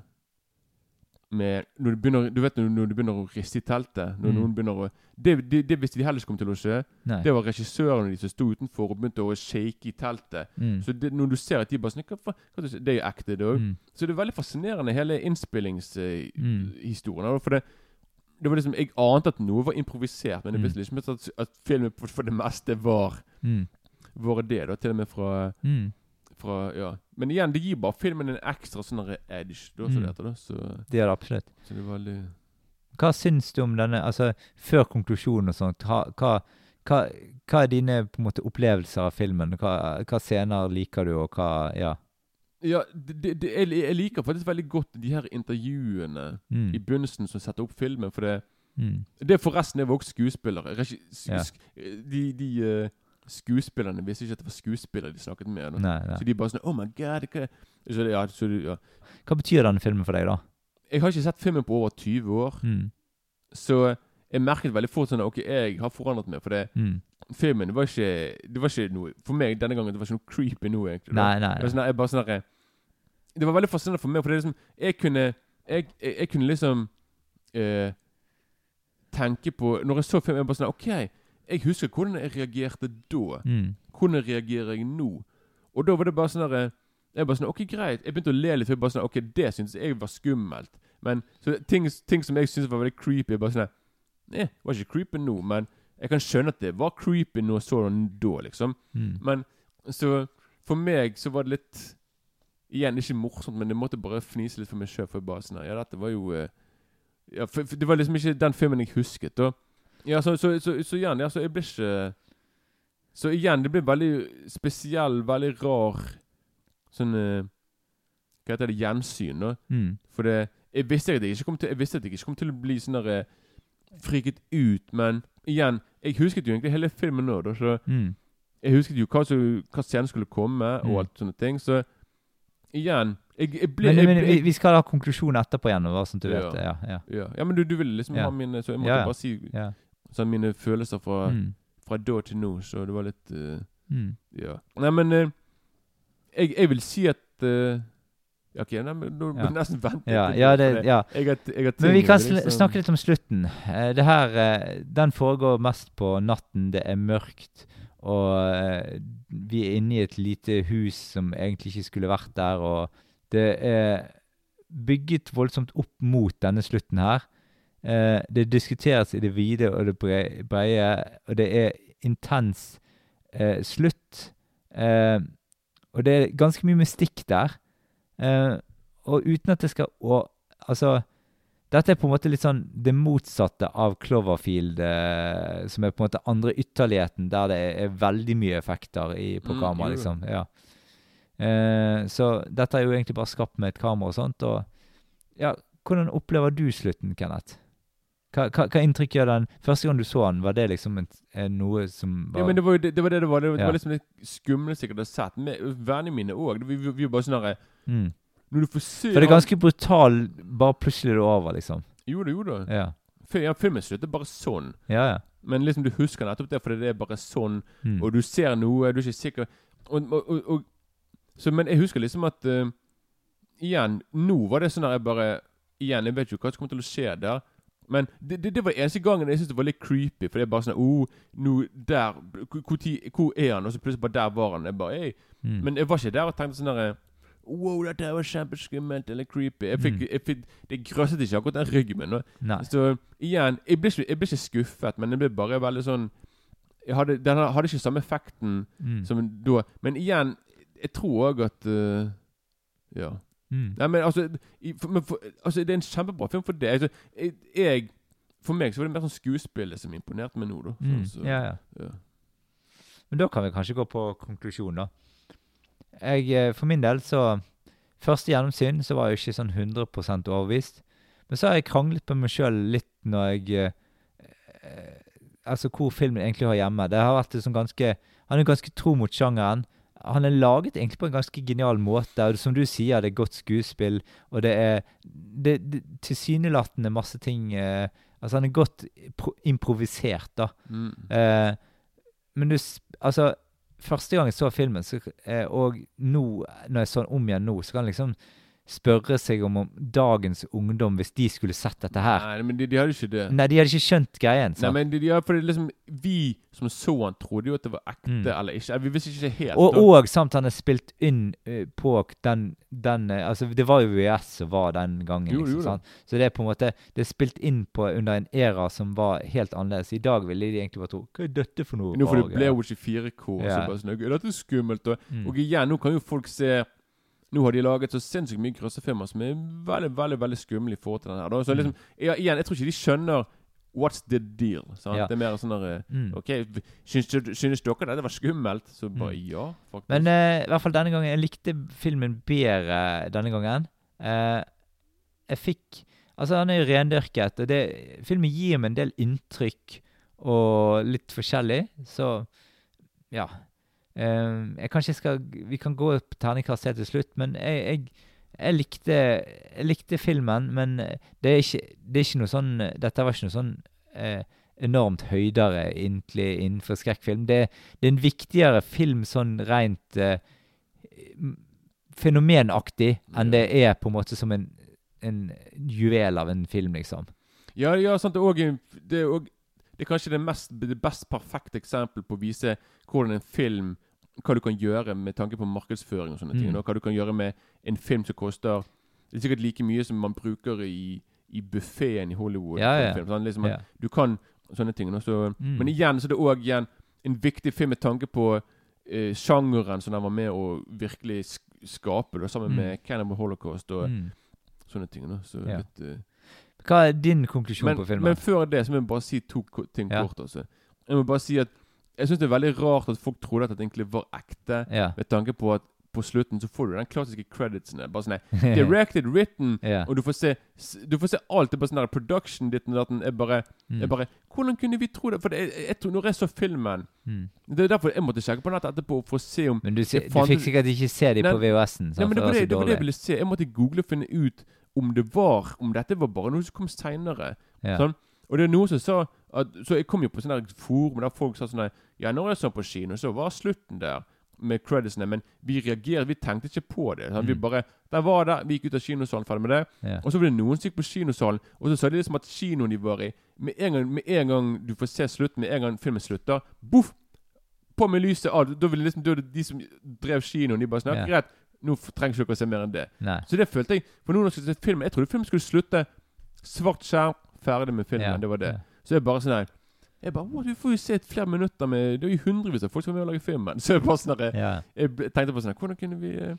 med når du, begynner, du vet når, du begynner å riste i teltet Når Mm. noen begynner å Det, det, det visste de heller ikke kom til å skje. Nei. Det var regissørene de som sto utenfor og begynte å shake i teltet. Mm. Så det, når du ser at de bare hva, Det er jo ekte, det òg. Mm. Så det er veldig fascinerende, hele innspillingshistorien. Mm. for det, det var liksom, Jeg ante at noe var improvisert, men jeg Mm. visste liksom at, at filmen for, for det meste var, Mm. var det. da, Til og med fra, Mm. fra ja. Men igjen, det gir bare filmen en ekstra sånn edge. Da, så Mm. det da, så, Det gjør det absolutt. så det var veldig Hva syns du om denne, altså før konklusjonen og sånt, hva, hva, hva er dine på en måte opplevelser av filmen? Hva, hva scener liker du, og hva, ja. Ja, det, det, det, jeg, jeg liker faktisk veldig godt de her intervjuene Mm. i begynnelsen som setter opp filmen. For det, Mm. det er forresten jeg var også skuespillere. Regi, sk, Ja. de de uh, skuespillerne visste ikke at det var skuespillere de snakket med. Nei, nei. Så de bare sånn Oh my god! Hva? Så, ja, så, ja. Hva betyr denne filmen for deg, da? Jeg har ikke sett filmen på over 20 år, Mm. så jeg merket veldig fort sånn Ok, jeg har forandret meg. For det, Mm. filmen var ikke Det var ikke noe For meg denne gangen det var ikke noe creepy nå, egentlig. Nei, Nei, nei. Det var, sånn, jeg bare sånn det var veldig fascinerende for meg, for det liksom Jeg kunne Jeg, jeg, jeg kunne liksom eh, tenke på Når jeg så filmen, jeg bare sånn OK, jeg husker hvordan jeg reagerte da. Mm. Hvordan reagerer jeg nå? Og da var det bare sånn der Jeg bare sånn OK, greit. Jeg begynte å le litt, for jeg bare sånn OK, det syntes jeg var skummelt. Men så ting, ting som jeg syntes var veldig creepy, bare sånn Eh, var ikke creepy nå, men jeg kan skjønne at det var creepy jeg så da, liksom. Mm. Men så For meg så var det litt Igjen, ikke morsomt, men jeg måtte bare fnise litt for meg sjøl. For bare sånn Ja, dette var jo eh, ja, for, for Det var liksom ikke den filmen jeg husket. Da. Ja, så, så, så, så igjen, ja, så jeg ble ikke Så igjen, det ble veldig spesiell, veldig rar sånn eh, Hva heter det? Gjensyn, da. Mm. For det Jeg visste at jeg ikke kom til Jeg visste at jeg ikke kom til å bli sånn der eh, friket ut, men igjen Jeg husket jo egentlig hele filmen nå, da, så Mm. jeg husket jo hva, så, hva scenen skulle komme, og Mm. alt sånne ting. Så igjen Jeg, jeg ble, Men, jeg, men ble- vi, skal ha konklusjon etterpå igjen, bare sånn du Ja. vet. Ja, ja, ja. ja, men du, du ville liksom ha mine Så jeg måtte bare si sånn, mine følelser fra, Mm. fra da til nå, så det var litt uh, Mm. Ja. Nei, men uh, jeg, jeg vil si at uh, ja, OK, nei, men nå må Ja. nesten vente. Ja, ja, det, ja. Jeg har, jeg har Men vi kan liksom- snakke litt om slutten. Uh, det her, uh, Den foregår mest på natten. Det er mørkt. Og eh, vi er inne i et lite hus som egentlig ikke skulle vært der. Og det er bygget voldsomt opp mot denne slutten her. Eh, det diskuteres i det vide og det brede, og det er intens eh, slutt. Og det er ganske mye mystikk der. Og uten at det skal å, Altså dette er på en måte litt sånn det motsatte av Cloverfield, eh, som er på en måte andre ytterligheten, der det er, veldig mye effekter i, på Mm, kamera, liksom. Ja. Eh, så dette er jo egentlig bare skapt med et kamera og sånt. Og ja, hvordan opplever du slutten, Kenneth? Hva, hva, hva inntrykk gjør den Første gang du så den, var det liksom en, en noe som var Ja, men det var det det var det det var. Det var, det var liksom det skumleste jeg hadde sett. Med vennene mine òg. Vi, vi, vi var bare sånn herre mm. Når du får se For det er ganske brutal, bare plutselig er det over, liksom. Jo da, jo da. Ja, Fil- Ja, filmen slutter bare sånn. ja. ja. Men liksom du husker nettopp det fordi det er bare sånn. Mm. Og du ser noe, du er ikke sikker og, og, og, og, så, Men jeg husker liksom at eh, Igjen, nå var det sånn at jeg bare Igjen, jeg vet jo hva som kommer til å skje der. Men det, det, det var eneste gangen jeg syntes det var litt creepy. For det er bare sånn oh, nå der hvor, hvor, tid- hvor er han? Og så plutselig bare der var han. Jeg bare, «Ei». Mm. Men jeg var ikke der og tenkte sånn Wow, dette her var kjempeskummelt eller creepy. Jeg fikk, Mm. jeg fikk, det grøsset ikke akkurat den ryggen min. Så igjen, jeg ble, ikke, jeg ble ikke skuffet, men jeg ble bare veldig sånn hadde, Den hadde ikke samme effekten Mm. som da. Men igjen, jeg tror òg at uh, Ja. Mm. Nei, men altså, i, for, men for, altså Det er en kjempebra film for det. Altså, jeg, jeg For meg så var det mer sånn skuespillet som imponerte meg nå, da. Mm. Sånn, Ja, ja. ja. Men da kan vi kanskje gå på konklusjon, da. Jeg, eh, for min del, så Første gjennomsyn så var jeg ikke sånn 100% overbevist. Men så har jeg kranglet med meg sjøl litt når jeg eh, eh, Altså hvor filmen egentlig har hjemme. Det har vært sånn ganske Han er ganske tro mot sjangeren. Han er laget egentlig på en ganske genial måte. Og som du sier, det er godt skuespill, og det er det, det, tilsynelatende masse ting eh, Altså, han er godt pro improvisert, da. Mm. Eh, men du Altså, første gang jeg så filmen, så, eh, og nå, når jeg så den om igjen nå, så kan jeg liksom spørre seg om, om dagens ungdom, hvis de skulle sett dette her Nei, men de, de hadde ikke det. Nei, de hadde ikke skjønt greien. Nei, men de, de, ja, for er liksom Vi som så han, trodde jo at det var ekte Mm. eller ikke. Vi visste ikke helt. og, og, og samt han er spilt inn uh, på den, den uh, Altså, det var jo VS som var den gangen. Jo, liksom, jo sant? Så det er på en måte Det er spilt inn på under en era som var helt annerledes. I dag ville de egentlig bare tro Hva er dette for noe? Nå for det ble jo ikke 4K. og Ja. Så bare sånn, «Er Dette er skummelt. Og, Mm. og igjen, nå kan jo folk se Nå har de laget så sinnssykt mye grøssefilmer som er veldig veldig, veldig skumle i forhold til den her. Så Mm. liksom, ja, igjen, jeg tror ikke de skjønner What's the deal? Ja. Det er mer sånn der, eh, Mm. OK, syns, synes dere dette var skummelt? Så bare Mm. ja, faktisk. Men uh, i hvert fall denne gangen Jeg likte filmen bedre denne gangen. Uh, jeg fikk Altså, han er jo rendyrket, og det, filmen gir meg en del inntrykk og litt forskjellig, så ja. Eh, jeg kanskje skal Vi kan gå på terningkast helt til slutt, men jeg, jeg, jeg, likte, jeg likte filmen, men det er ikke, det er ikke noe sånn Dette var ikke noe sånn eh, enormt høydere egentlig innenfor skrekkfilm. Det, det er en viktigere film sånn rent eh, fenomenaktig enn det er på en måte som en, en juvel av en film, liksom. Ja, ja, sant. Også, det, også, det er kanskje det, mest, det best perfekte eksempel på å vise hvordan en film Hva du kan gjøre med tanke på markedsføring og sånne ting. Mm. Og hva du kan gjøre med en film som koster Det er sikkert like mye som man bruker i, i buffeen i Hollywood. Ja, ja. Film, sånn, liksom, Ja. Du kan sånne ting. Så, Mm. Men igjen så er det òg en viktig film med tanke på eh, sjangeren som den var med å virkelig sk skape, da, sammen Mm. med Cannibal Holocaust og Mm. sånne ting. nå, så litt... eh, Hva er din konklusjon men, på filmen? men før det så må jeg bare si to ting Ja. kort. Også. Jeg må bare si at jeg syns det er veldig rart at folk trodde at det egentlig var ekte, ja. med tanke på at på slutten så får du den klassiske creditsene. Bare sånn Directed, written, ja. og du får se Du får se alt. Det er bare sånn der production ditt og datten. Er bare, Mm. er bare Hvordan kunne vi tro det? For det, jeg, jeg, tror- når jeg så filmen Mm. Det er derfor jeg måtte sjekke på nettet etterpå for å se om Men du, se, du fikk sikkert ikke se dem på VHS-en. Nei, men det var det, det, var det jeg ville se. Jeg måtte google og finne ut om det var Om dette var bare noe som kom seinere. Ja. Sånn. Og det er noen som sa at, Så jeg kom jo på sånne forum der folk sa sånn Ja, når jeg så på kino, så var slutten der med creditsene, men vi reagerte, vi tenkte ikke på det. Sånn. Vi Mm. bare Der var det, vi gikk ut av kinosalen, ferdig med det. Ja. Og så var det noen som gikk på kinosalen, og så sa de liksom at kinoen de var i Med en gang, med en gang du får se slutten, med en gang filmen slutter, boff! På med lyset Ah, Da ville liksom da de som drev kinoen, de bare snakket Ja. Greit, nå trenger ikke dere se mer enn det. Nei. Så det følte jeg For noen skulle se filmen Jeg trodde filmen skulle slutte svart skjerm, ferdig med filmen. Ja. Det var det. Så jeg bare sånn her Jeg bare wow, Du får jo se flere minutter med Det er jo hundrevis av folk som er med å lage filmen. Så jeg bare sånn her Ja. Jeg tenkte på sånn Hvordan kunne vi eh,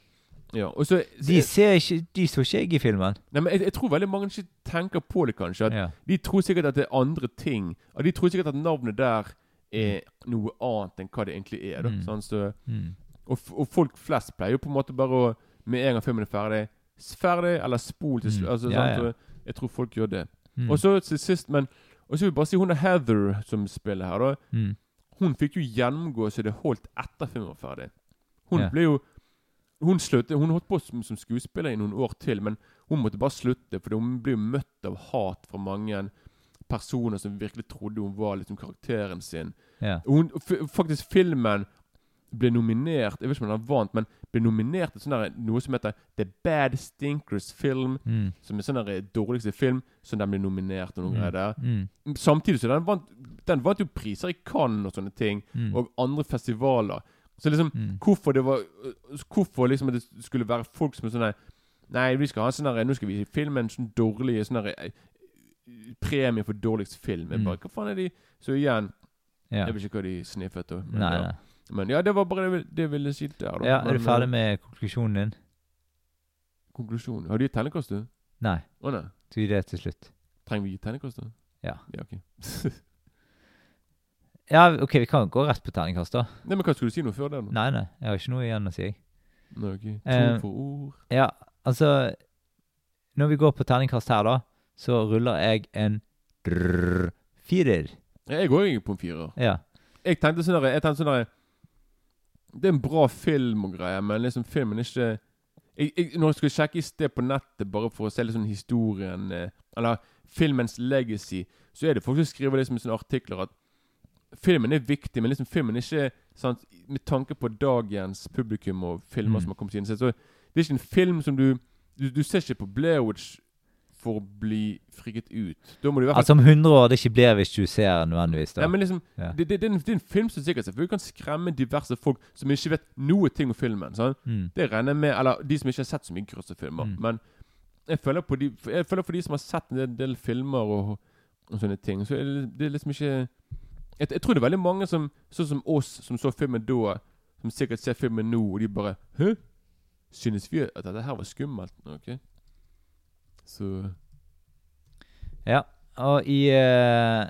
Ja. Og så De ser ikke De så ikke jeg i filmen. Nei, men jeg, jeg tror veldig mange ikke tenker på det, kanskje. Ja. De tror sikkert at det er andre ting. Og de tror sikkert at navnet der er noe annet enn hva det egentlig er. Mm. Sånn, så, Mm. Og, og folk flest pleier jo på en måte bare å Med en gang filmen er ferdig Ferdig, eller spol til Mm. slutt. Altså, Ja, ja. Jeg tror folk gjør det. Mm. Og så til sist, men Og så vil jeg bare si hun er Heather som spiller her, da. mm. Hun fikk jo gjennomgå så det holdt etter filmen var ferdig. Hun yeah. ble jo Hun sluttet, hun holdt på som, som skuespiller i noen år til, men hun måtte bare slutte, for hun ble jo møtt av hat fra mange personer som virkelig trodde hun var liksom karakteren sin. Yeah. Hun, faktisk filmen ble nominert Jeg vet ikke om den vant, men ble nominert til sånn noe som heter The Bad Stinkers Film. Mm. Som er sånn der dårligste film, som den ble nominert og noen Mm. greier der. Mm. Samtidig så den vant, den vant jo priser i Cannes og sånne ting, Mm. og andre festivaler. Så liksom, Mm. hvorfor det var øh, Hvorfor liksom at det skulle være folk som er sånn Nei, vi skal ha sånn der, nå skal vi gi en sånn dårlig sånn eh, Premie for dårligst film. Jeg Mm. bare, Hva faen er de Så igjen, Ja. jeg vet ikke hva de sniffet. Men, Nei, ja. nei. Men ja, det var bare det, jeg det jeg ville si der. da Ja, er Men, du ferdig øh, med konklusjonen din? Konklusjonen. Har du gitt terningkast, du? Nei. Å nei. Du gir det til slutt? Trenger vi terningkast, da? Ja. Ja, ok. Ja, OK, vi kan gå rett på terningkast, da. Nei, men hva Skulle du si noe før det? nå? Nei, nei. Jeg har ikke noe igjen å si. jeg. Nei, ok. To Eh, for ord. Ja, altså Når vi går på terningkast her, da, så ruller jeg en drrrr, firer. Ja, Jeg går jo på en firer. Ja. Jeg tenkte sånn der, jeg tenkte sånn der Det er en bra film og greier, men liksom filmen er ikke jeg, jeg, Når jeg skulle sjekke i sted på nettet bare for å se sånn historien eh, Eller filmens legacy, så er det folk som skriver liksom i sånne artikler at filmen er viktig, men liksom filmen er ikke sant, Med tanke på dagens publikum og filmer Mm. som har kommet inn, så det er ikke en film som du Du, du ser ikke på Blair Witch for å bli frikket ut. Da må du i hvert fall Altså om 100 år det ikke blir hvis du ser nødvendigvis, da. ja, men liksom, Ja. det, det, det, er en, det er en film som sikkert selvfølgelig kan skremme diverse folk som ikke vet noe ting om filmen. Sånn? mm. Det regner med, eller de som ikke har sett så mye grøssefilmer. Mm. Men jeg føler, på de, jeg føler for de som har sett en del, del filmer og, og sånne ting, så er det, det er liksom ikke jeg, jeg tror det er veldig mange som sånn som oss, som så filmen da, som sikkert ser filmen nå, og de bare Hø? Synes vi at dette her var skummelt? Ok. Så Ja, og i eh,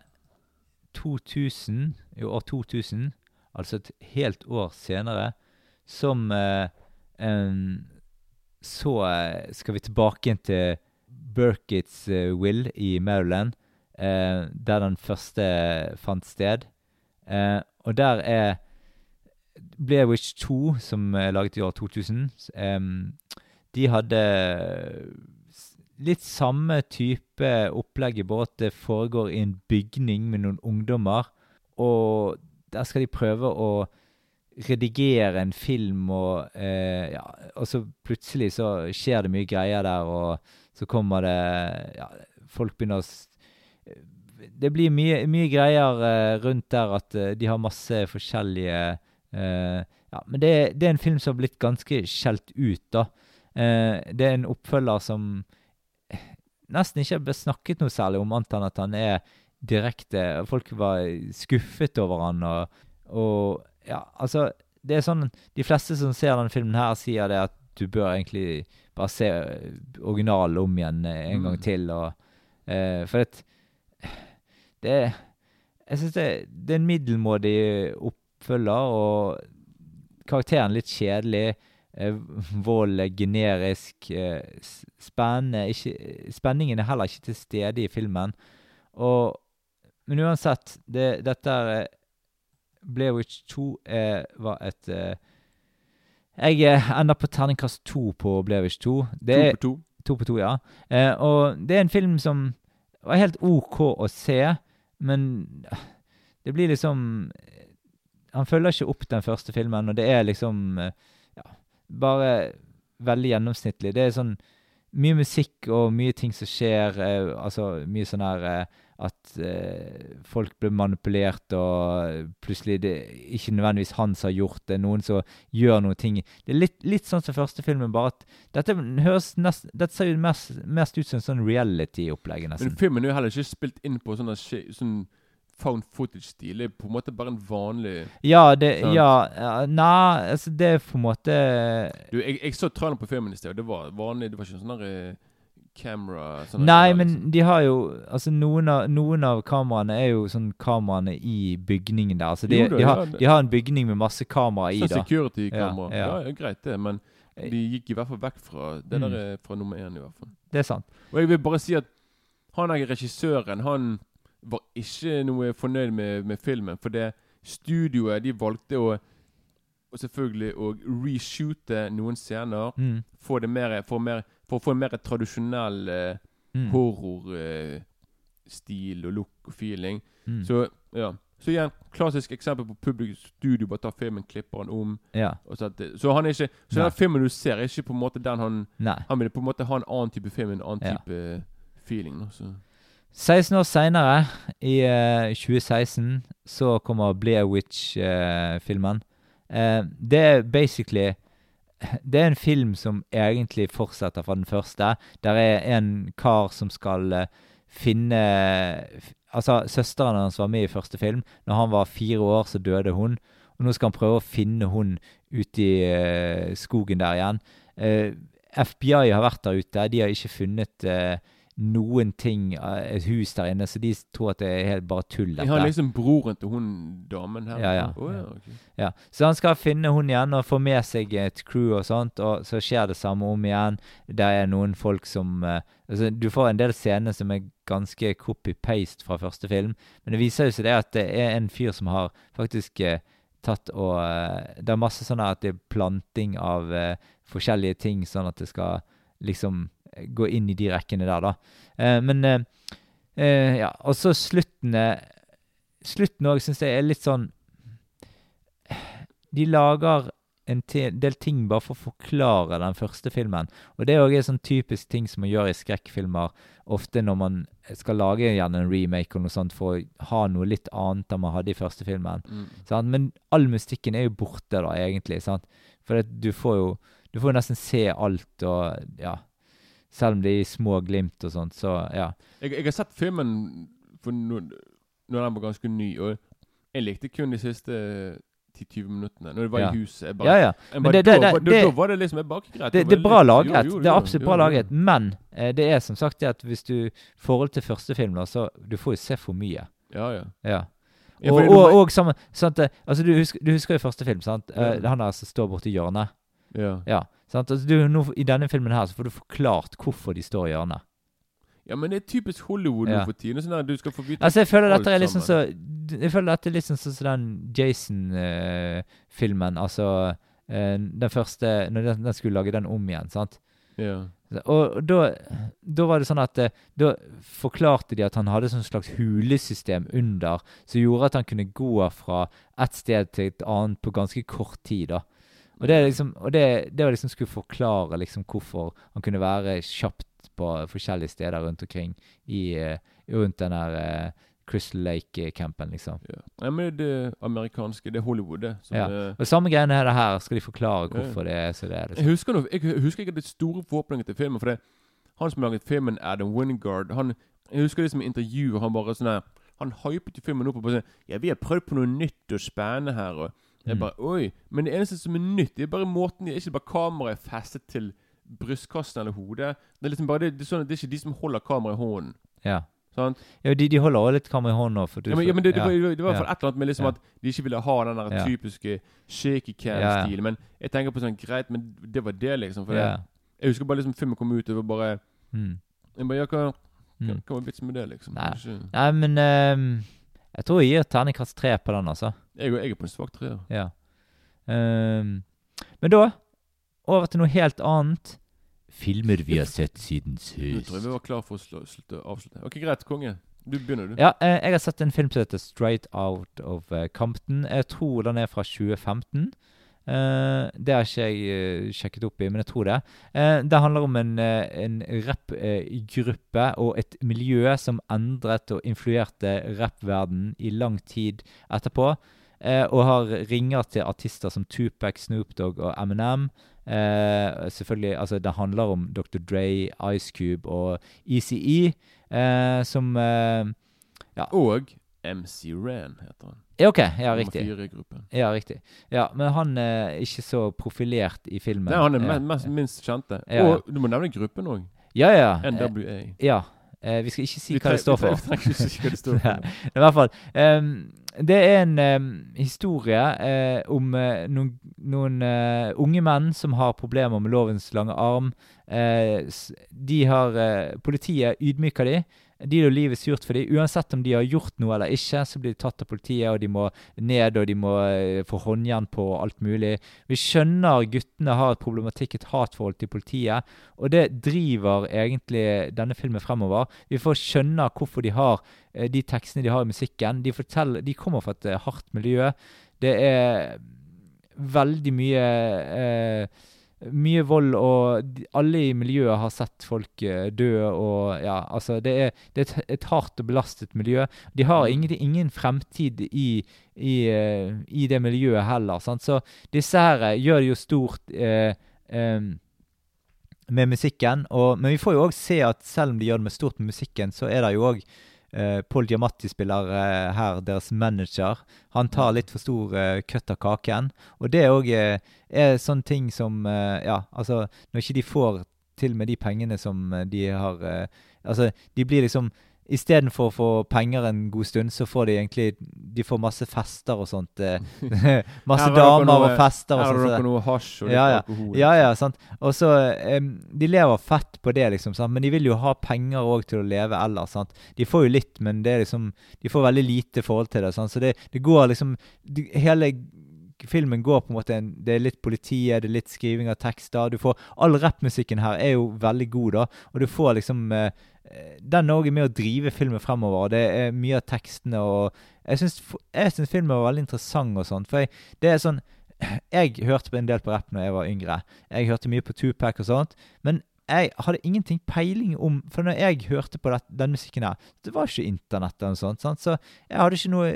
2000, i år 2000, altså et helt år senere, som eh, em, så eh, skal vi tilbake igjen til Burkitts eh, Will i Maryland, eh, der den første fant sted. Eh, og der er Blair Witch 2, som er laget i år 2000. s- de hadde litt samme type opplegg, i båt. det foregår i en bygning med noen ungdommer. Og der skal de prøve å redigere en film, og, eh, ja, og så plutselig så skjer det mye greier der, og så kommer det ja, Folk begynner å Det blir mye, mye greier eh, rundt der at eh, de har masse forskjellige eh, Ja, men det, det er en film som har blitt ganske skjelt ut, da. Eh, det er en oppfølger som nesten ikke snakket noe særlig om, annet enn at han er direkte Folk var skuffet over han, og, og ja, altså Det er sånn De fleste som ser denne filmen her, sier det at du bør egentlig bare se originalen om igjen en gang Mm. til, og eh, For det, det Jeg syns det, det er en middelmådig oppfølger, og karakteren litt kjedelig. Eh, vold er generisk. Eh, s- spennende ikke, Spenningen er heller ikke til stede i filmen. Og, men uansett, det, dette er eh, Blair Witch 2 eh, var et Jeg ender på terningkast 2 på Blair Witch 2. Det To er, på to. To på to, ja. Eh, og det er en film som var helt OK å se, men det blir liksom Han følger ikke opp den første filmen, og det er liksom bare veldig gjennomsnittlig. Det er sånn mye musikk og mye ting som skjer. Eh, altså mye sånn her eh, at eh, folk blir manipulert, og plutselig det ikke nødvendigvis han som har gjort det. Noen som gjør noen ting. Det er litt, litt sånn som første filmen, bare at dette høres nest, dette ser jo mest, mest ut som en sånn reality-opplegg, Men filmen er jo heller ikke spilt inn på sånne, sånn found footage-stil. Det er på en måte bare en vanlig Ja, det Sant. Ja, Nei, altså, det er på en måte Du, jeg, jeg så traileren på filmen i sted, og det var vanlig. Det var ikke sånn der eh, camera sånn Nei, der, men liksom. de har jo Altså, noen av, noen av kameraene er jo sånn kameraene i bygningen der. Altså, de, Jo da, de, har, ja, de har en bygning med masse kamera i, Sånn da. security-kamera. Ja, Ja, ja. greit det, men Eh, de gikk i hvert fall vekk fra det Mm. der er fra nummer én, i hvert fall. Det er sant. Og jeg vil bare si at han er regissøren, han var ikke noe fornøyd med, med filmen, for det studioet, de valgte å og selvfølgelig å reshoote noen scener, Mm. få det mer, for, mer, for å få en mer tradisjonell eh, Mm. horrorstil og look og feeling. Mm. Så ja. Så igjen, klassisk eksempel på publikum studio. Bare tar filmen, klipper den om. Ja. Så, at så han er ikke Så Nei. den filmen du ser, er ikke på en måte den han Nei. Han vil på en måte ha en annen type film, en annen Ja. type feeling. Da, så. 16 år seinere, i eh, 2016, så kommer Blair Witch-filmen. Eh, det er basically Det er en film som egentlig fortsetter fra den første. Der er en kar som skal eh, finne Altså, søsteren hans var med i første film. Når han var fire år, så døde hun. Og nå skal han prøve å finne hun ute i eh, skogen der igjen. Eh, FBI har vært der ute. De har ikke funnet eh, noen ting, eh, et hus der inne, så de tror at det er helt bare tull. dette. dette. har liksom broren til hun damen her? Ja, ja. Oh, ja, okay. Ja, Så han skal finne hun igjen og få med seg et crew og sånt, og så skjer det samme om igjen. Der er noen folk som uh, altså Du får en del scener som er ganske copy-paste fra første film, men det viser jo seg det at det er en fyr som har faktisk uh, tatt og uh, Det er masse sånn at det er planting av forskjellige ting, sånn at det skal liksom gå inn i de rekkene der, da. Eh, men eh, eh, Ja, og så sluttene Slutten òg syns jeg er litt sånn de lager en del ting bare for å forklare den første filmen. Og det er òg en sånn typisk ting som man gjør i skrekkfilmer ofte når man skal lage gjerne en remake eller noe sånt for å ha noe litt annet enn man hadde i første filmen. Mm. Sant? Men all mystikken er jo borte, da, egentlig. Sant? For du får jo Du får nesten se alt, og ja Selv om det er i små glimt og sånt, så ja. Jeg, jeg har sett filmen for når, når den var ganske ny, og jeg likte kun de siste 10-20 minuttene. Når det var Ja. i huset. Bare, Ja, ja. Men bare, det- da, det- var- det- da, da var det liksom jeg bare greit. Det, er bra jo, det er absolutt bra laget. Men eh, det er som sagt det at hvis du I forhold til første film, da, så du får jo se for mye. Ja, ja. Ja. Ja, Og, og, og sammen sant? eh, Altså, du husker, du husker jo første film, sant? Er han der som står borti hjørnet. ja. Ja. Altså, du, nå, I denne filmen her så får du forklart hvorfor de står i hjørnet. Ja, men det er typisk Hollywood nå for tiden. Sånn at du skal få vite Altså, jeg føler dette er liksom så. Jeg føler dette er litt sånn som så den Jason-filmen. altså uh, den første Når den, den skulle lage den om igjen, sant. Ja. Og, og da, da var det sånn at eh, Da forklarte de at han hadde sånn slags hulesystem under, som gjorde at han kunne gå fra et sted til et annet på ganske kort tid. da. Og det, liksom, og det, det var liksom skulle forklare liksom hvorfor han kunne være kjapt på forskjellige steder rundt omkring i, eh, rundt den der eh, Crystal Lake-campen, liksom. ja. ja. men det er amerikanske. Det er Hollywood, det. Som Ja. er, Og samme greiene er det her. Skal de forklare hvorfor ja. det er så det er. Jeg Liksom. husker, noe, jeg husker ikke det store forhåpninger til filmen. For det han som laget filmen, Adam Wingard han, Jeg husker det som intervju. Han bare sånn her Han hypet jo filmen opp og bare sånn Ja, vi har prøvd på noe nytt og spennende her. Og jeg er bare Oi. Men det eneste som er nytt, det er bare måten Det er ikke bare kameraet festet til brystkassen eller hodet. Det er liksom bare det, det, er sånn, det er ikke de som holder kameraet i hånden. Ja. Sånn. Ja, de, de holder også litt kamera i hånda. Ja, men, ja, men det, det, var, det var i hvert fall et eller annet med liksom Ja. at de ikke ville ha den der Ja. typiske shaky Ja, ja. cam-stilen. Men jeg tenker på sånn Greit, men det var det, liksom. For ja. jeg husker bare liksom filmen kom ut, og det var bare Mm. Jeg bare, ja, hva, hva, Mm. hva var vitsen med det, liksom? Nei. Nei, men ehm, jeg tror jeg gir terningkast tre på den, altså. Jeg, jeg er på en svak treer. Ja. Um, men da over til noe helt annet. Filmer vi har sett siden Nå sist. tror jeg vi var klar for å slutte avslutte. Ok, Greit, konge. Du begynner, du. Ja, eh, jeg har sett en film som heter Straight Out of eh, Compton. Jeg tror den er fra 2015. Eh, det har ikke jeg eh, sjekket opp i, men jeg tror det. Eh, det handler om en, en rappgruppe og et miljø som endret og influerte rappverdenen i lang tid etterpå. og har ringer til artister som Tupac, Snoop Dogg og Eminem. Eh, selvfølgelig, altså Det handler om Dr. Dre, Ice Cube og ECE, eh, som eh, Og MC Ran heter han. Ja, OK. Ja, Nummer riktig. fire i gruppen. Ja, riktig. Ja, Men han er ikke så profilert i filmen. Nei, han er ja. mest, minst kjente. Ja. Og du må nevne gruppen òg. Ja, ja. eh, NWA. Ja. Eh, vi skal ikke si Vi hva det står for. Vi trenger ikke si hva det står for. I hvert fall. Um, det er en um, historie uh, om uh, noen, noen uh, unge menn som har problemer med lovens lange arm. Eh, de har eh, Politiet ydmyker de. er jo livet surt for dem. Uansett om de har gjort noe eller ikke, så blir de tatt av politiet, og de må ned, og de må eh, få håndjern på alt mulig. Vi skjønner guttene har et problematikk, et hatforhold til politiet, og det driver egentlig denne filmen fremover. Vi får skjønne hvorfor de har eh, de tekstene de har i musikken. De, forteller, de kommer fra et hardt miljø. Det er veldig mye eh, mye vold, og alle i miljøet har sett folk eh, dø, og ja, altså Det er, det er et, et hardt og belastet miljø. De har ingen, ingen fremtid i, i, eh, i det miljøet heller. Sant? Så disse her eh, gjør det jo stort eh, eh, med musikken. Og, men vi får jo òg se at selv om de gjør det med stort med musikken, så er det jo òg eh, Paul Giamatti spiller eh, her deres manager. Han tar litt for stor eh, kutt av kaken. Og det òg eh, er sånne ting som eh, Ja, altså Når ikke de får til med de pengene som de har Altså, de blir liksom Istedenfor å få penger en god stund, så får de egentlig De får masse fester og sånt. Eh, masse damer noe- og fester og sånt. Her har dere noe hasj og litt Ja, ja. alkohol. Ja, ja, sant. Og så em, De lever fett på det, liksom, sant? men de vil jo ha penger òg til å leve ellers. sant? De får jo litt, men det er liksom De får veldig lite forhold til det. sant? Så det, det går liksom de, Hele filmen går på en måte en, Det er litt politiet, det er litt skriving av tekster. Du får All rappmusikken her er jo veldig god, da. Og du får liksom eh, eh, Den òg er med å drive filmen fremover. Det er mye av tekstene og Jeg syns, jeg filmen var veldig interessant og sånt. For jeg, det er sånn Jeg hørte en del på rapp når jeg var yngre. Jeg hørte mye på Tupac og sånt. Men jeg hadde ingenting peiling om For når jeg hørte på det, den musikken her, det var ikke internett eller noe sånt. Sant? Så jeg hadde ikke noe,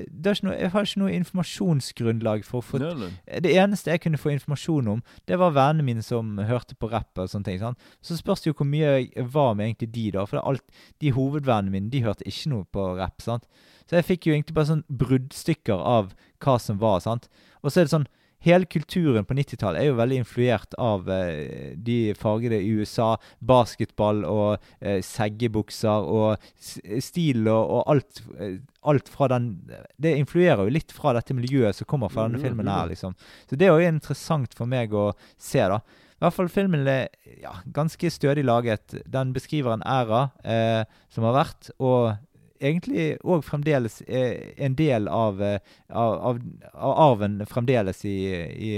noe, jeg hadde ikke noe informasjonsgrunnlag for å nei. det eneste jeg kunne få informasjon om, det var vennene mine som hørte på rapp og sånne ting. Sant? Så spørs det jo hvor mye jeg var med egentlig de, da. For alt, de hovedvennene mine, de hørte ikke noe på rapp. sant? Så jeg fikk jo egentlig bare sånn bruddstykker av hva som var. sant? Og så er det sånn Hele kulturen på 90-tallet er jo veldig influert av eh, de fargede i USA. Basketball og eh, seggebukser og stil og, og alt, eh, alt fra den Det influerer jo litt fra dette miljøet som kommer fra denne jo, filmen her, liksom. Så det er jo interessant for meg å se, da. I hvert fall filmen er ja, ganske stødig laget. Den beskriver en æra eh, som har vært, og egentlig òg fremdeles er en del av, eh, av, av, av arven fremdeles i, i,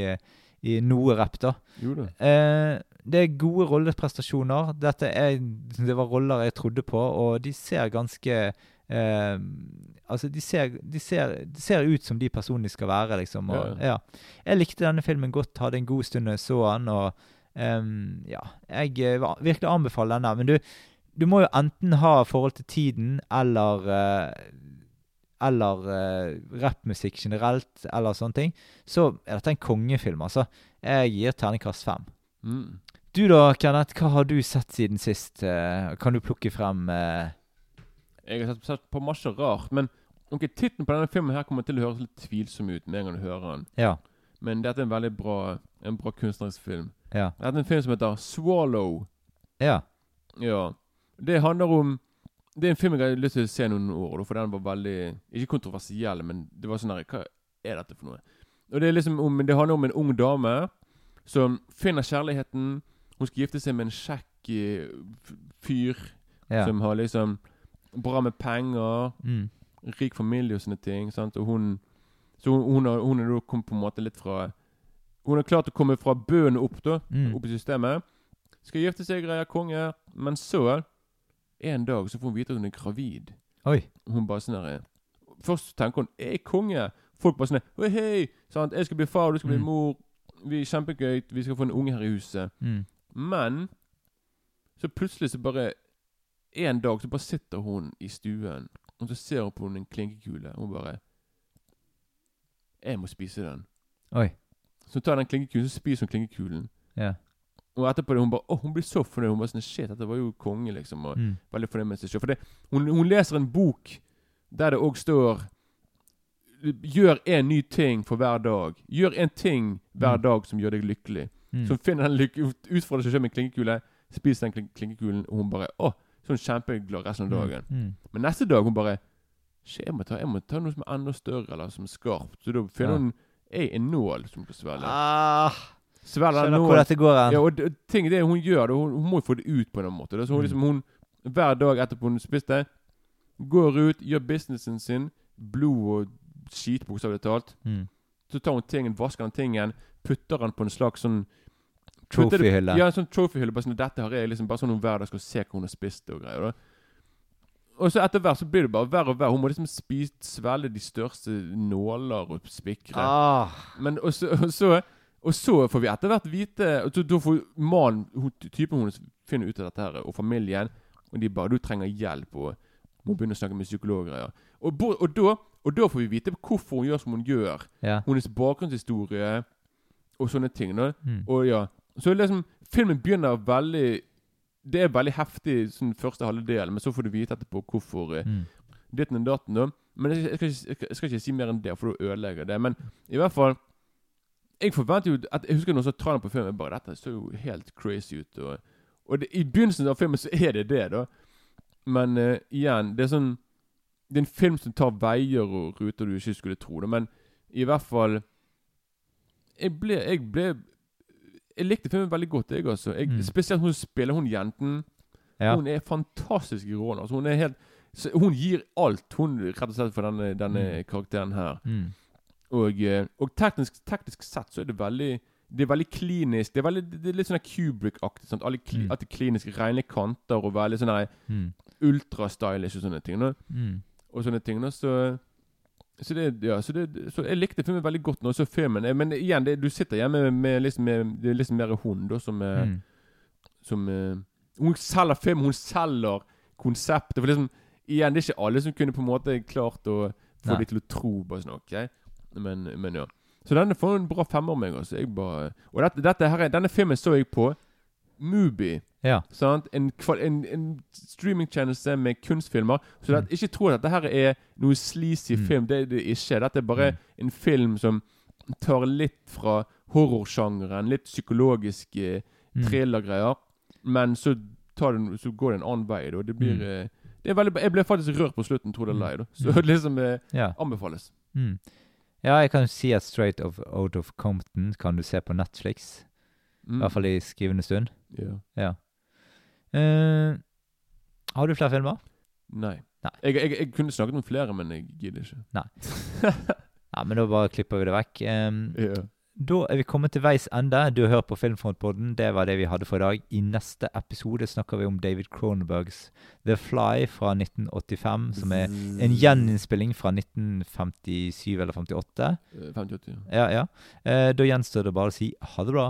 i noe rapp, da. Jo da. Eh, det er gode rolleprestasjoner. Er, det var roller jeg trodde på, og de ser ganske eh, Altså, de ser, de, ser, de ser ut som de personene de skal være, liksom. Og, Ja, ja. Jeg likte denne filmen godt, hadde en god stund da jeg så den, og Um, ja. Jeg eh, virkelig anbefaler denne. Men du, du må jo enten ha forhold til tiden eller eh, eller uh, rappmusikk generelt, eller sånne ting, så er dette en kongefilm, altså. Jeg gir terningkast fem. Mm. Du da, Kenneth, hva har du sett siden sist? Eh, kan du plukke frem eh, Jeg har sett, sett på masse rart, men ok, tittelen på denne filmen her kommer til å høres litt tvilsom ut med en gang du hører den. Ja. Men dette er en veldig bra, en bra kunstnerisk film. Ja. Dette er en film som heter Swallow. Ja. Ja. Det handler om Det er en film jeg har lyst til å se noen år, for den var veldig Ikke kontroversiell, men det var sånn her Hva er dette for noe? Og Det er liksom om, det handler om en ung dame som finner kjærligheten. Hun skal gifte seg med en kjekk eh, fyr Ja. som har liksom bra med penger, Mm. rik familie og sånne ting. Sant? Og hun Så hun, hun, har, hun kommet på en måte litt fra Hun har klart å komme fra bøen opp, da. Mm. Opp i systemet. Skal gifte seg, greier konge. Men så, en dag, så får hun vite at hun er gravid. Oi. Hun bare sånn der Først tenker hun 'Jeg er konge'. Folk bare sånn 'Hei, hei, sant? jeg skal bli far, du skal bli Mm. mor'. Vi er Kjempegøy. Vi skal få en unge her i huset. Mm. Men så plutselig så bare En dag så bare sitter hun i stuen, og så ser hun på en klinkekule. og Hun bare 'Jeg må spise den'. Oi. Så hun tar den klinkekulen, så spiser hun klinkekulen. Ja. Og etterpå det, hun bare, åh, hun blir så fornøyd. Hun bare sånn, shit, dette var jo konge, liksom. Og Mm. veldig fornøyd med seg selv. For det, hun, hun leser en bok der det òg står Gjør en ny ting for hver dag. Gjør en ting hver Mm. dag som gjør deg lykkelig. Mm. Så hun finner den lykke, utfordrer seg selv med en klinkekule, spiser den klink- klinkekulen, og hun bare Å, så er hun kjempeglad resten av dagen. Mm. Men neste dag hun bare Shit, jeg må ta, jeg må ta noe som er enda større, eller som er skarpt. Så da finner Ja. hun ei, en nål som hun kan svelge. Ah, Svelger skjønner hvor dette går hen. Ja, og det, ting er det hun gjør, det, hun, hun må jo få det ut på en måte. Så hun, Mm. liksom, hun, hver dag etterpå hun spiste, går ut, gjør businessen sin, blod og skit, bokstavelig talt. Mm. Så tar hun tingen, vasker den tingen, putter den på en slags sånn Trophyhylle. Ja, en sånn trophyhylle. Bare sånn, dette har jeg liksom Bare sånn hun hver dag skal se hva hun har spist og greier. da Og så etter hvert så blir det bare verre og verre. Hun må liksom spise, svelge de største nåler og spikre. Ah. Men og så, og så og så får vi etter hvert vite og så, Da får mannen, typen hennes, finne ut av dette her, og familien. Og de bare 'Du trenger hjelp', og må begynne å snakke med psykologer. Ja. Og, bo- og, da, og da får vi vite hvorfor hun gjør som hun gjør. Ja. Hennes bakgrunnshistorie og sånne ting. Mm. Og ja Så liksom Filmen begynner veldig Det er veldig heftig sånn første halvdel, men så får du vite etterpå hvorfor eh, Mm. ditten og datten. da Men jeg, jeg, skal ikke, jeg skal ikke si mer enn det, for da ødelegger det. Men i hvert fall Jeg forventer jo at Jeg husker noen som traileren på filmen. Bare dette så jo helt crazy ut. Og, og det, i begynnelsen av filmen så er det det, da. Men uh, igjen, det er sånn Det er en film som tar veier og ruter du ikke skulle tro det, men i hvert fall Jeg ble Jeg ble Jeg likte filmen veldig godt, jeg, altså. Jeg, Mm. Spesielt hun spiller hun jenten. Ja. Hun er fantastisk i rollen. Altså, hun er helt Hun gir alt, hun, rett og slett, for denne, denne Mm. karakteren her. Mm. Og, eh, og teknisk, teknisk sett så er det veldig Det er veldig klinisk. Det er, veldig, det er litt sånn Kubrick-aktig. Mm. At det er klinisk rene kanter og veldig sånn Mm. ultrastylish og sånne ting. Mm. Og sånne ting. Så, så, det, ja, så, det, så jeg likte filmen veldig godt jeg så filmen. Eh, Men igjen, det, du sitter hjemme med, med, liksom, med Det er liksom mer hun da som, eh, Mm. som Hun selger film, hun selger konseptet. For liksom Igjen, det er ikke alle som kunne på en måte klart å få dem til å tro på sånn, ok? Men, men ja. Så denne får en bra femmer av meg. Altså. Jeg bare, og dette, dette her, er- denne filmen så jeg på Mubi. Ja. Sant? En, kval- en, en streamingtjeneste med kunstfilmer. Så det, Mm. ikke tro at dette her er noe sleazy Mm. film. Det er det ikke. Dette er bare Mm. en film som tar litt fra horrorsjangeren. Litt psykologiske Mm. thrillergreier. Men så, tar den, så går det en annen vei. Da. Det blir Mm. eh, det er veldig, Jeg ble faktisk rørt på slutten, tror det eller ei. da. Så det liksom eh, Ja. anbefales. Mm. Ja, jeg kan si at Straight of Out of Compton kan du se på Netflix. I Mm. hvert fall i skrivende stund. Ja. Uh, har du flere filmer? Nei. Nei. Jeg, jeg, jeg kunne snakket om flere, men jeg gidder ikke. Nei. Nei, men da bare klipper vi det vekk. Um, Ja. Da er vi kommet til veis ende. Du har hørt på Filmfrontpodden. Det var det vi hadde for i dag. I neste episode snakker vi om David Cronenbergs The Fly fra 1985, som er en gjeninnspilling fra 1957 eller 58. Eh, 58, ja. Ja, ja. Eh, da gjenstår det bare å si ha det bra.